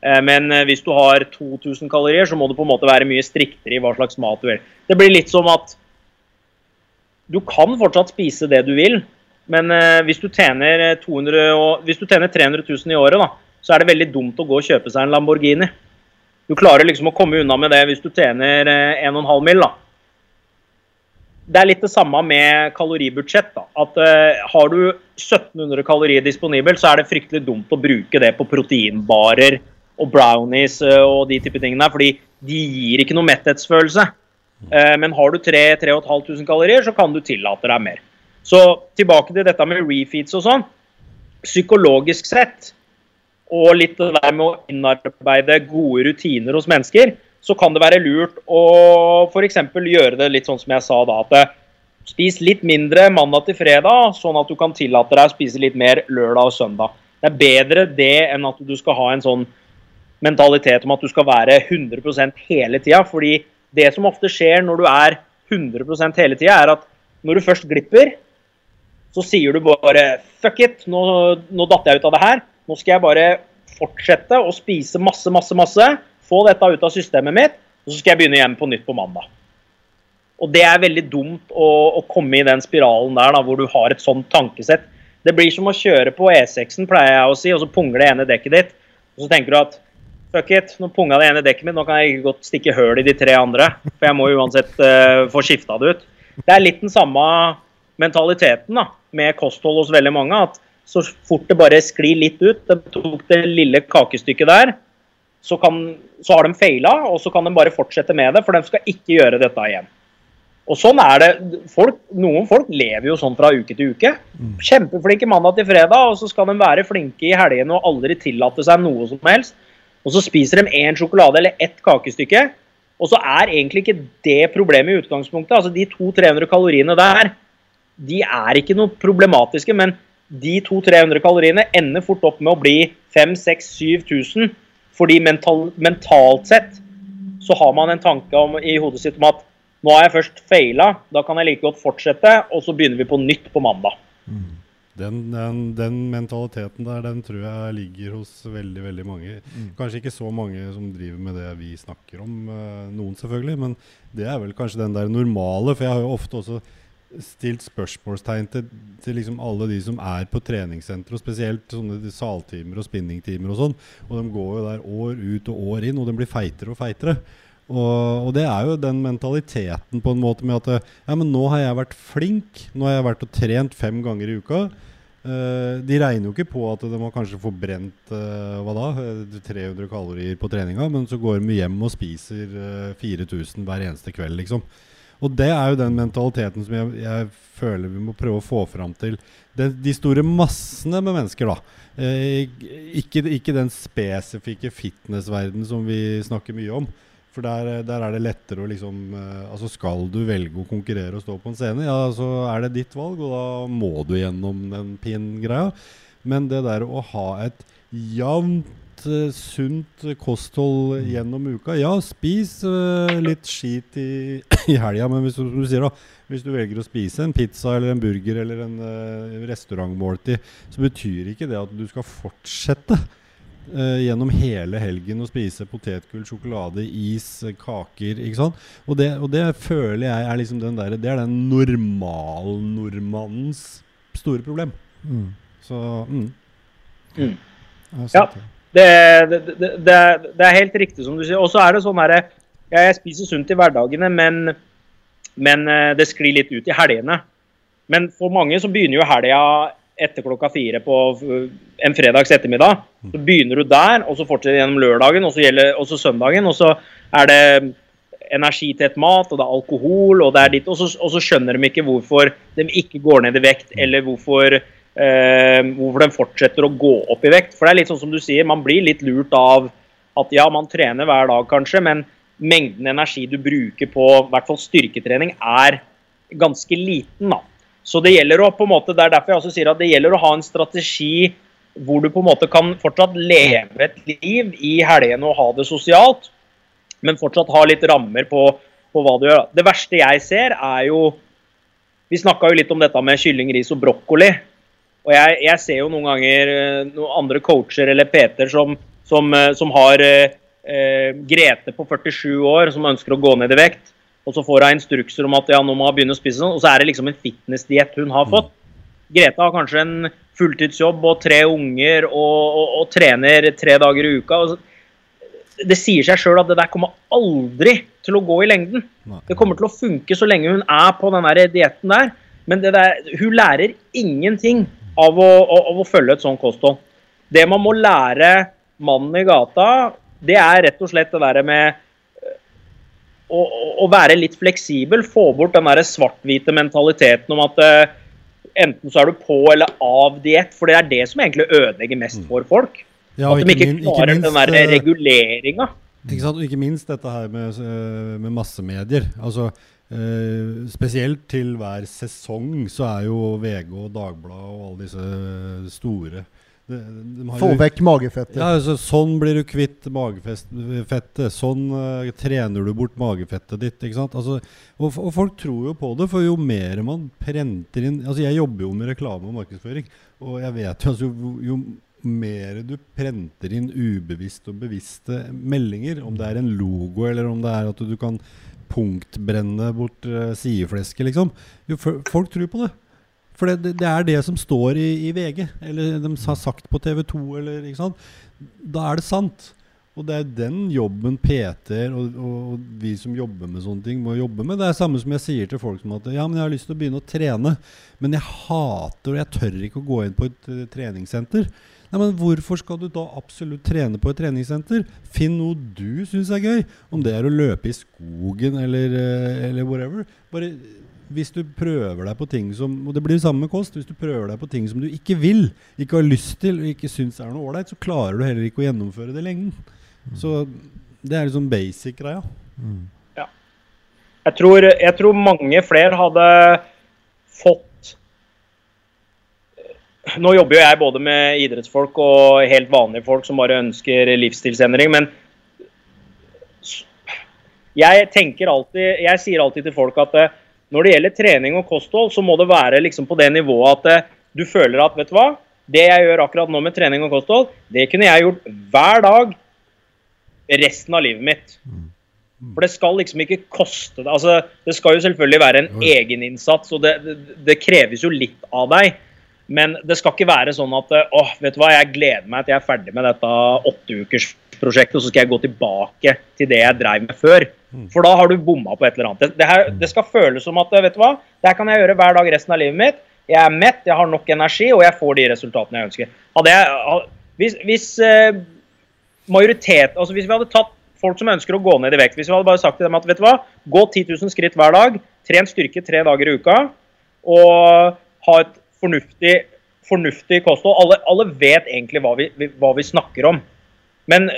Uh, men uh, hvis du har 2000 kalorier, så må du på en måte være mye striktere i hva slags mat du vil. Det blir litt som at du kan fortsatt spise det du vil, men eh, hvis, du tjener 200, hvis du tjener 300 000 i året, da, så er det veldig dumt å gå og kjøpe seg en Lamborghini. Du klarer liksom å komme unna med det hvis du tjener eh, 1,5 mill. da. Det er litt det samme med kaloribudsjett. da. At uh, Har du 1700 kalorier disponibel, så er det fryktelig dumt å bruke det på proteinbarer og brownies uh, og de type tingene. Fordi de gir ikke noe metthetsfølelse. Uh, men har du 3500 kalorier, så kan du tillate deg mer. Så tilbake til dette med refeeds og sånn. Psykologisk sett, og litt det der med å innarbeide gode rutiner hos mennesker, så kan det være lurt å f.eks. gjøre det litt sånn som jeg sa da. at Spis litt mindre mandag til fredag, sånn at du kan tillate deg å spise litt mer lørdag og søndag. Det er bedre det enn at du skal ha en sånn mentalitet om at du skal være 100% hele tida. Fordi det som ofte skjer når du er 100% hele tida, er at når du først glipper, så sier du bare fuck it, nå, nå datt jeg ut av det her. Nå skal jeg bare fortsette å spise masse, masse, masse. Få dette ut av systemet mitt, og så skal jeg begynne igjen på nytt på mandag. Og det er veldig dumt å, å komme i den spiralen der da, hvor du har et sånt tankesett. Det blir som å kjøre på E6-en, pleier jeg å si, og så punger det ene dekket ditt. Og så tenker du at fuck it, nå punga det ene dekket mitt, nå kan jeg ikke godt stikke høl i de tre andre. For jeg må uansett uh, få skifta det ut. Det er litt den samme mentaliteten da, med kosthold hos veldig mange. at så fort det bare sklir litt ut, de tok det lille kakestykket der, så, kan, så har de feila, og så kan de bare fortsette med det, for de skal ikke gjøre dette igjen. Og sånn er det. Folk, noen folk lever jo sånn fra uke til uke. Kjempeflinke mandag til fredag, og så skal de være flinke i helgene og aldri tillate seg noe som helst. Og så spiser de én sjokolade eller ett kakestykke, og så er egentlig ikke det problemet i utgangspunktet. Altså De 200-300 kaloriene der, de er ikke noe problematiske, men de 200-300 kaloriene ender fort opp med å bli 5000-7000. Fordi mental, mentalt sett så har man en tanke om, i hodet sitt om at nå har jeg først feila, da kan jeg like godt fortsette, og så begynner vi på nytt på mandag. Mm. Den, den, den, mentaliteten der, den tror jeg ligger hos veldig veldig mange. Mm. Kanskje ikke så mange som driver med det vi snakker om, uh, noen selvfølgelig, men det er vel kanskje den der normale. For jeg har jo ofte også stilt spørsmålstegn til, til liksom alle de som er på treningssenter, og spesielt sånne saltimer og spinningtimer og sånn. Og de går jo der år ut og år inn, og de blir feitere og feitere. Og, og, det er jo den mentaliteten på en måte med at ja, men nå har jeg vært flink. Nå har jeg vært og trent fem ganger i uka. Uh, de regner jo ikke på at de har kanskje forbrent uh, hva da, 300 kalorier på treninga, men så går de hjem og spiser uh, 4000 hver eneste kveld, liksom. Og det er jo den mentaliteten som jeg, jeg føler vi må prøve å få fram til det, de store massene med mennesker, da. Eh, ikke, ikke, den spesifikke fitnessverden som vi snakker mye om. For der, der er det lettere å liksom eh, Altså Skal du velge å konkurrere og stå på en scene, ja, så er det ditt valg, og da må du gjennom den pin-greia. Men det der å ha et jevnt uh, sunt kosthold gjennom uka. Ja, spis uh, litt skit i, i helga, men hvis du, du, sier da, hvis du velger å spise en pizza eller en burger eller en uh, restaurantmåltid, så betyr ikke det at du skal fortsette gjennom hele helgen å spise potetgull, sjokolade, is, kaker. ikke sant? Og det, og det føler jeg er liksom den der, det er den normalnordmannens store problem. Mm. Så mm. Mm. Ja. Det, det, det, det, er helt riktig som du sier. Og så er det sånn ja, Jeg spiser sunt i hverdagene, men, men eh, det sklir litt ut i helgene. Men for mange så begynner jo helga etter klokka fire på en fredags ettermiddag. Så begynner du der, og så fortsetter gjennom lørdagen, og så, gjelder, og så søndagen. Og så er det energitett mat, og det er alkohol, og det er ditt. Og så, og så skjønner de ikke hvorfor de ikke går ned i vekt, eller hvorfor hvorfor den fortsetter å gå opp i vekt. For det er litt sånn som du sier, man blir litt lurt av at ja, man trener hver dag kanskje, men mengden energi du bruker på i hvert fall styrketrening, er ganske liten. da. Så det gjelder å på en måte, det er derfor jeg også sier at det gjelder å ha en strategi hvor du på en måte kan fortsatt leve et liv i helgene og ha det sosialt, men fortsatt ha litt rammer på, på hva du gjør. Det verste jeg ser, er jo Vi snakka jo litt om dette med kylling, ris og brokkoli. Og jeg, jeg, ser jo noen ganger eh, noen andre coacher eller Peter som, som, eh, som har eh, eh, Grete på 47 år som ønsker å gå ned i vekt. Og så får hun instrukser om at ja, nå må hun begynne å spise sånn. Og så er det liksom en fitnessdiett hun har fått. Grete har kanskje en fulltidsjobb og tre unger og, og, og trener tre dager i uka. det sier seg sjøl at det der kommer aldri til å gå i lengden. Det kommer til å funke så lenge hun er på den dietten der. Men der, hun lærer ingenting av å, av å følge et sånt kosthold. Det man må lære mannen i gata, det er rett og slett det der med eh, å, å, være litt fleksibel. Få bort den der svart-hvite mentaliteten om at uh, enten så er du på eller av diett. For det er det som egentlig ødelegger mest mm. for folk. Ja, at de ikke klarer ikke minst, den der eh, reguleringa. Ikke ikke minst dette her med, med massemedier. Altså Uh, spesielt til hver sesong så er jo VG og Dagbladet og alle disse store de, de Få vekk magefettet. Ja, altså, sånn blir du kvitt magefettet. Sånn uh, trener du bort magefettet ditt. ikke sant? Altså, og, og, folk tror jo på det, for jo mer man prenter inn altså Jeg jobber jo med reklame og markedsføring, og jeg vet jo altså jo, jo mer du prenter inn ubevisste og bevisste meldinger, om det er en logo eller om det er at du kan punktbrenne bort uh, sideflesket, liksom jo, Folk tror på det. For det, det, er det som står i, i, VG, eller de har sagt på TV 2, eller ikke sant. Da er det sant. Og det er den jobben PT-er og, og, vi som jobber med sånne ting, må jobbe med. Det er samme som jeg sier til folk som at ja, men jeg har lyst til å begynne å trene, men jeg hater og jeg tør ikke å gå inn på et uh, treningssenter. Nei, men Hvorfor skal du da absolutt trene på et treningssenter? Finn noe du syns er gøy. Om det er å løpe i skogen eller, uh, eller whatever. Bare hvis du prøver deg på ting som Og det blir det samme med kost. Hvis du prøver deg på ting som du ikke vil, ikke har lyst til og ikke syns er noe ålreit, så klarer du heller ikke å gjennomføre det i lengden. Så det er liksom basic-greia. Mm. Ja. Jeg tror, jeg tror, mange flere hadde fått Nå jobber jo jeg både med idrettsfolk og helt vanlige folk som bare ønsker livsstilsendring, men jeg tenker alltid Jeg sier alltid til folk at eh, når det gjelder trening og kosthold, så må det være liksom på det nivået at eh, du føler at vet du hva, det jeg gjør akkurat nå med trening og kosthold, det kunne jeg gjort hver dag resten av livet mitt. Mm. For det skal liksom ikke koste deg altså, Det skal jo selvfølgelig være en egeninnsats, og det, det, det, kreves jo litt av deg. Men det skal ikke være sånn at åh, vet du hva, jeg gleder meg til jeg er ferdig med dette åtteukersprosjektet, og så skal jeg gå tilbake til det jeg dreiv med før. Mm. For da har du bomma på et eller annet. Det, her, det skal føles som at vet du hva, det her kan jeg gjøre hver dag resten av livet mitt. Jeg er mett, jeg har nok energi, og jeg får de resultatene jeg ønsker. Jeg, hvis, hvis eh, majoritet altså Hvis vi hadde tatt folk som ønsker å gå ned i vekt, hvis vi hadde bare sagt til dem at vet du hva, gå 10 000 skritt hver dag, tren styrke tre dager i uka, og ha et fornuftig, fornuftig kosthold alle, alle, vet egentlig hva vi, hva vi snakker om. Men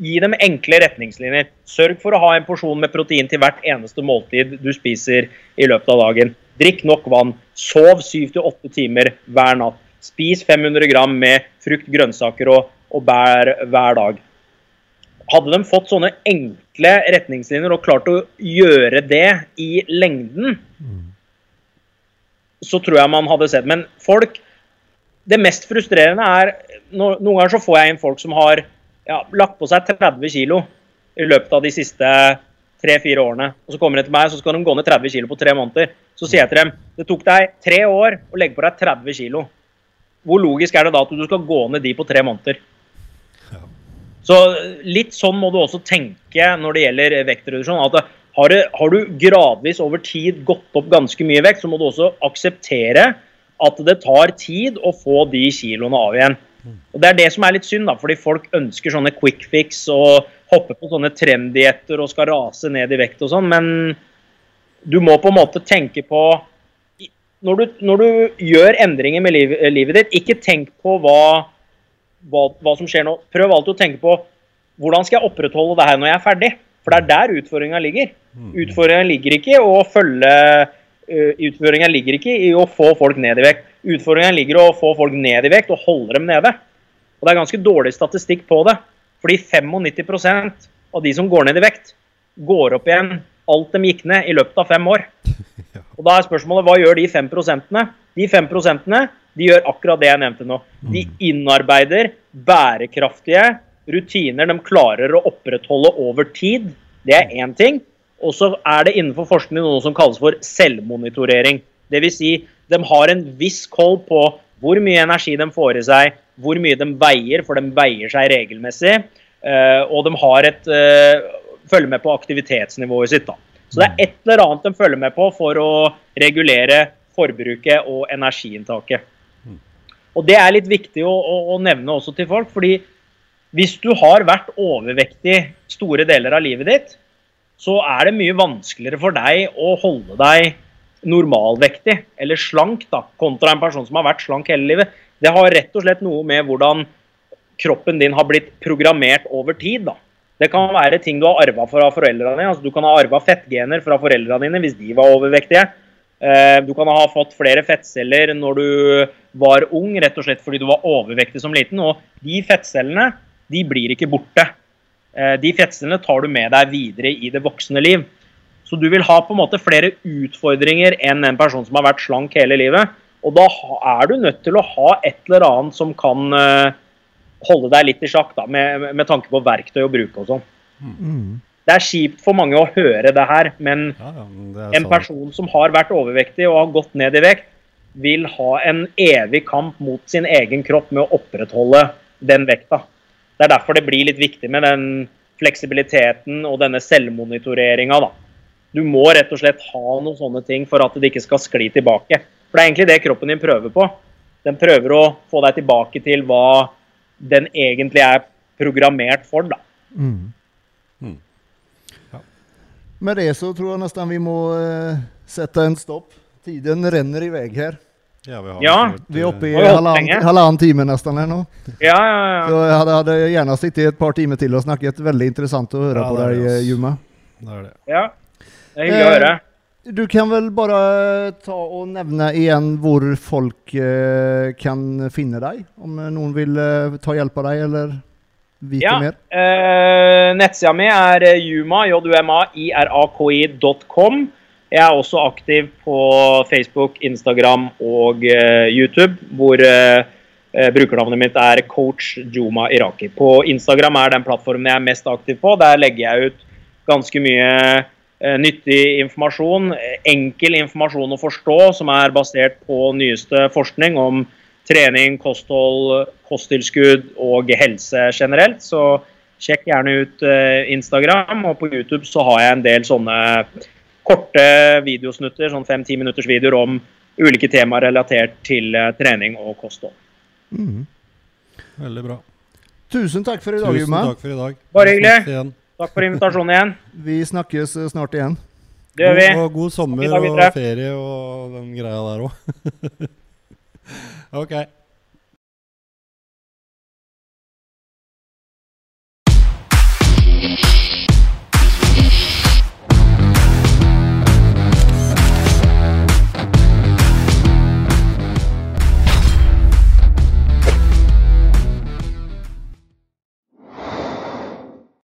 gi dem enkle retningslinjer. Sørg for å ha en porsjon med protein til hvert eneste måltid du spiser i løpet av dagen. Drikk nok vann. Sov 7-8 timer hver natt. Spis 500 gram med frukt, grønnsaker og, og bær hver dag. Hadde de fått sånne enkle retningslinjer og klart å gjøre det i lengden, så tror jeg man hadde sett. Men folk Det mest frustrerende er Noen ganger så får jeg inn folk som har ja, lagt på seg 30 kg i løpet av de siste tre-fire årene. Og så kommer de til meg, så skal de gå ned 30 kg på tre måneder. Så sier jeg til dem det tok deg tre år å legge på deg 30 kg. Hvor logisk er det da at du skal gå ned de på tre måneder? Så litt sånn må du også tenke når det gjelder vektreduksjon. at har du, har du, gradvis over tid gått opp ganske mye vekt, så må du også akseptere at det tar tid å få de kiloene av igjen. Og Det er det som er litt synd, da, fordi folk ønsker sånne quick fix og hopper på sånne trenddietter og skal rase ned i vekt og sånn, men du må på en måte tenke på når du, når du gjør endringer med liv, livet ditt, ikke tenk på hva hva, hva, som skjer nå. Prøv alltid å tenke på hvordan skal jeg opprettholde det her når jeg er ferdig. For det er der utfordringa ligger. Mm. Utfordringa ligger ikke i å følge uh, Utfordringa ligger ikke i å få folk ned i vekt. Utfordringa ligger i å få folk ned i vekt og holde dem nede. Og det er ganske dårlig statistikk på det. Fordi 95% av de som går ned i vekt, går opp igjen alt de gikk ned i løpet av fem år. Og Da er spørsmålet hva gjør de 5 prosentene? De 5 prosentene de gjør akkurat det jeg nevnte nå. De mm. innarbeider bærekraftige rutiner de klarer å opprettholde over tid. Det er én ting. Og så er det innenfor forskning noe som kalles for selvmonitorering. Dvs. Si, de har en viss koll på hvor mye energi de får i seg, hvor mye de veier, for de veier seg regelmessig. Eh, og de har et, eh, følger med på aktivitetsnivået sitt. da. Så det er et eller annet de følger med på for å regulere forbruket og energiinntaket. Og Det er litt viktig å, å, å, nevne også til folk. fordi hvis du har vært overvektig store deler av livet ditt, så er det mye vanskeligere for deg å holde deg normalvektig eller slank da, kontra en person som har vært slank hele livet. Det har rett og slett noe med hvordan kroppen din har blitt programmert over tid. da. Det kan være ting du har arva fra foreldrene dine. Altså, du kan ha arva fettgener fra foreldrene dine hvis de var overvektige. Eh, du kan ha fått flere fettceller når du var ung, rett og slett fordi du var overvektig som liten. Og de fettcellene de blir ikke borte. Eh, de fettcellene tar du med deg videre i det voksne liv. Så du vil ha på en måte flere utfordringer enn en person som har vært slank hele livet. Og da er du nødt til å ha et eller annet som kan, eh, holde deg litt i sjakk da, med, med tanke på verktøy å bruke og sånn. Mm. Det er kjipt for mange å høre det her, men Ja, ja, men en person som har vært overvektig og har gått ned i vekt, vil ha en evig kamp mot sin egen kropp med å opprettholde den vekta. Det er derfor det blir litt viktig med den fleksibiliteten og denne selvmonitoreringa. Du må rett og slett ha noen sånne ting for at det ikke skal skli tilbake. For det er egentlig det kroppen din prøver på. Den prøver å få deg tilbake til hva den egentlig er programmert for. da. Mm. Mm. Ja. Med det så tror jeg nesten vi må uh, sette en stopp. Tiden renner i vei her. Ja, vi, har Ja. Vi er oppe i halvannen, halvannen time nesten her nå. Ja, ja, Så ja. jeg hadde, hadde gjerne sittet et par timer til og snakket. Veldig interessant å høre Ja, på deg. Juma. Det er det. ja. Det er hyggelig å Eh, høre. Du kan vel bare ta og nevne igjen hvor folk eh, kan finne deg? Om noen vil eh, ta hjelp av deg eller vite Ja, mer? eh, nettsida mi er juma, juma-iraki.com. Jeg er også aktiv på Facebook, Instagram og eh, YouTube, hvor eh, eh, brukernavnet mitt er coach Juma Iraki. På Instagram er den plattformen jeg er mest aktiv på. Der legger jeg ut ganske mye nyttig informasjon. Enkel informasjon å forstå, som er basert på nyeste forskning om trening, kosthold, kosttilskudd og helse generelt. Så sjekk gjerne ut Instagram, og på YouTube så har jeg en del sånne korte videosnutter, sånn fem-ti minutters videoer om ulike temaer relatert til eh, trening og kosthold. Mm. Veldig bra. Tusen takk for i dag, Tusen takk for i dag. Bare hyggelig. Takk for invitasjonen igjen. Vi snakkes eh, snart igjen. Det gjør vi. God, og god sommer og ferie og den greia der òg. ok.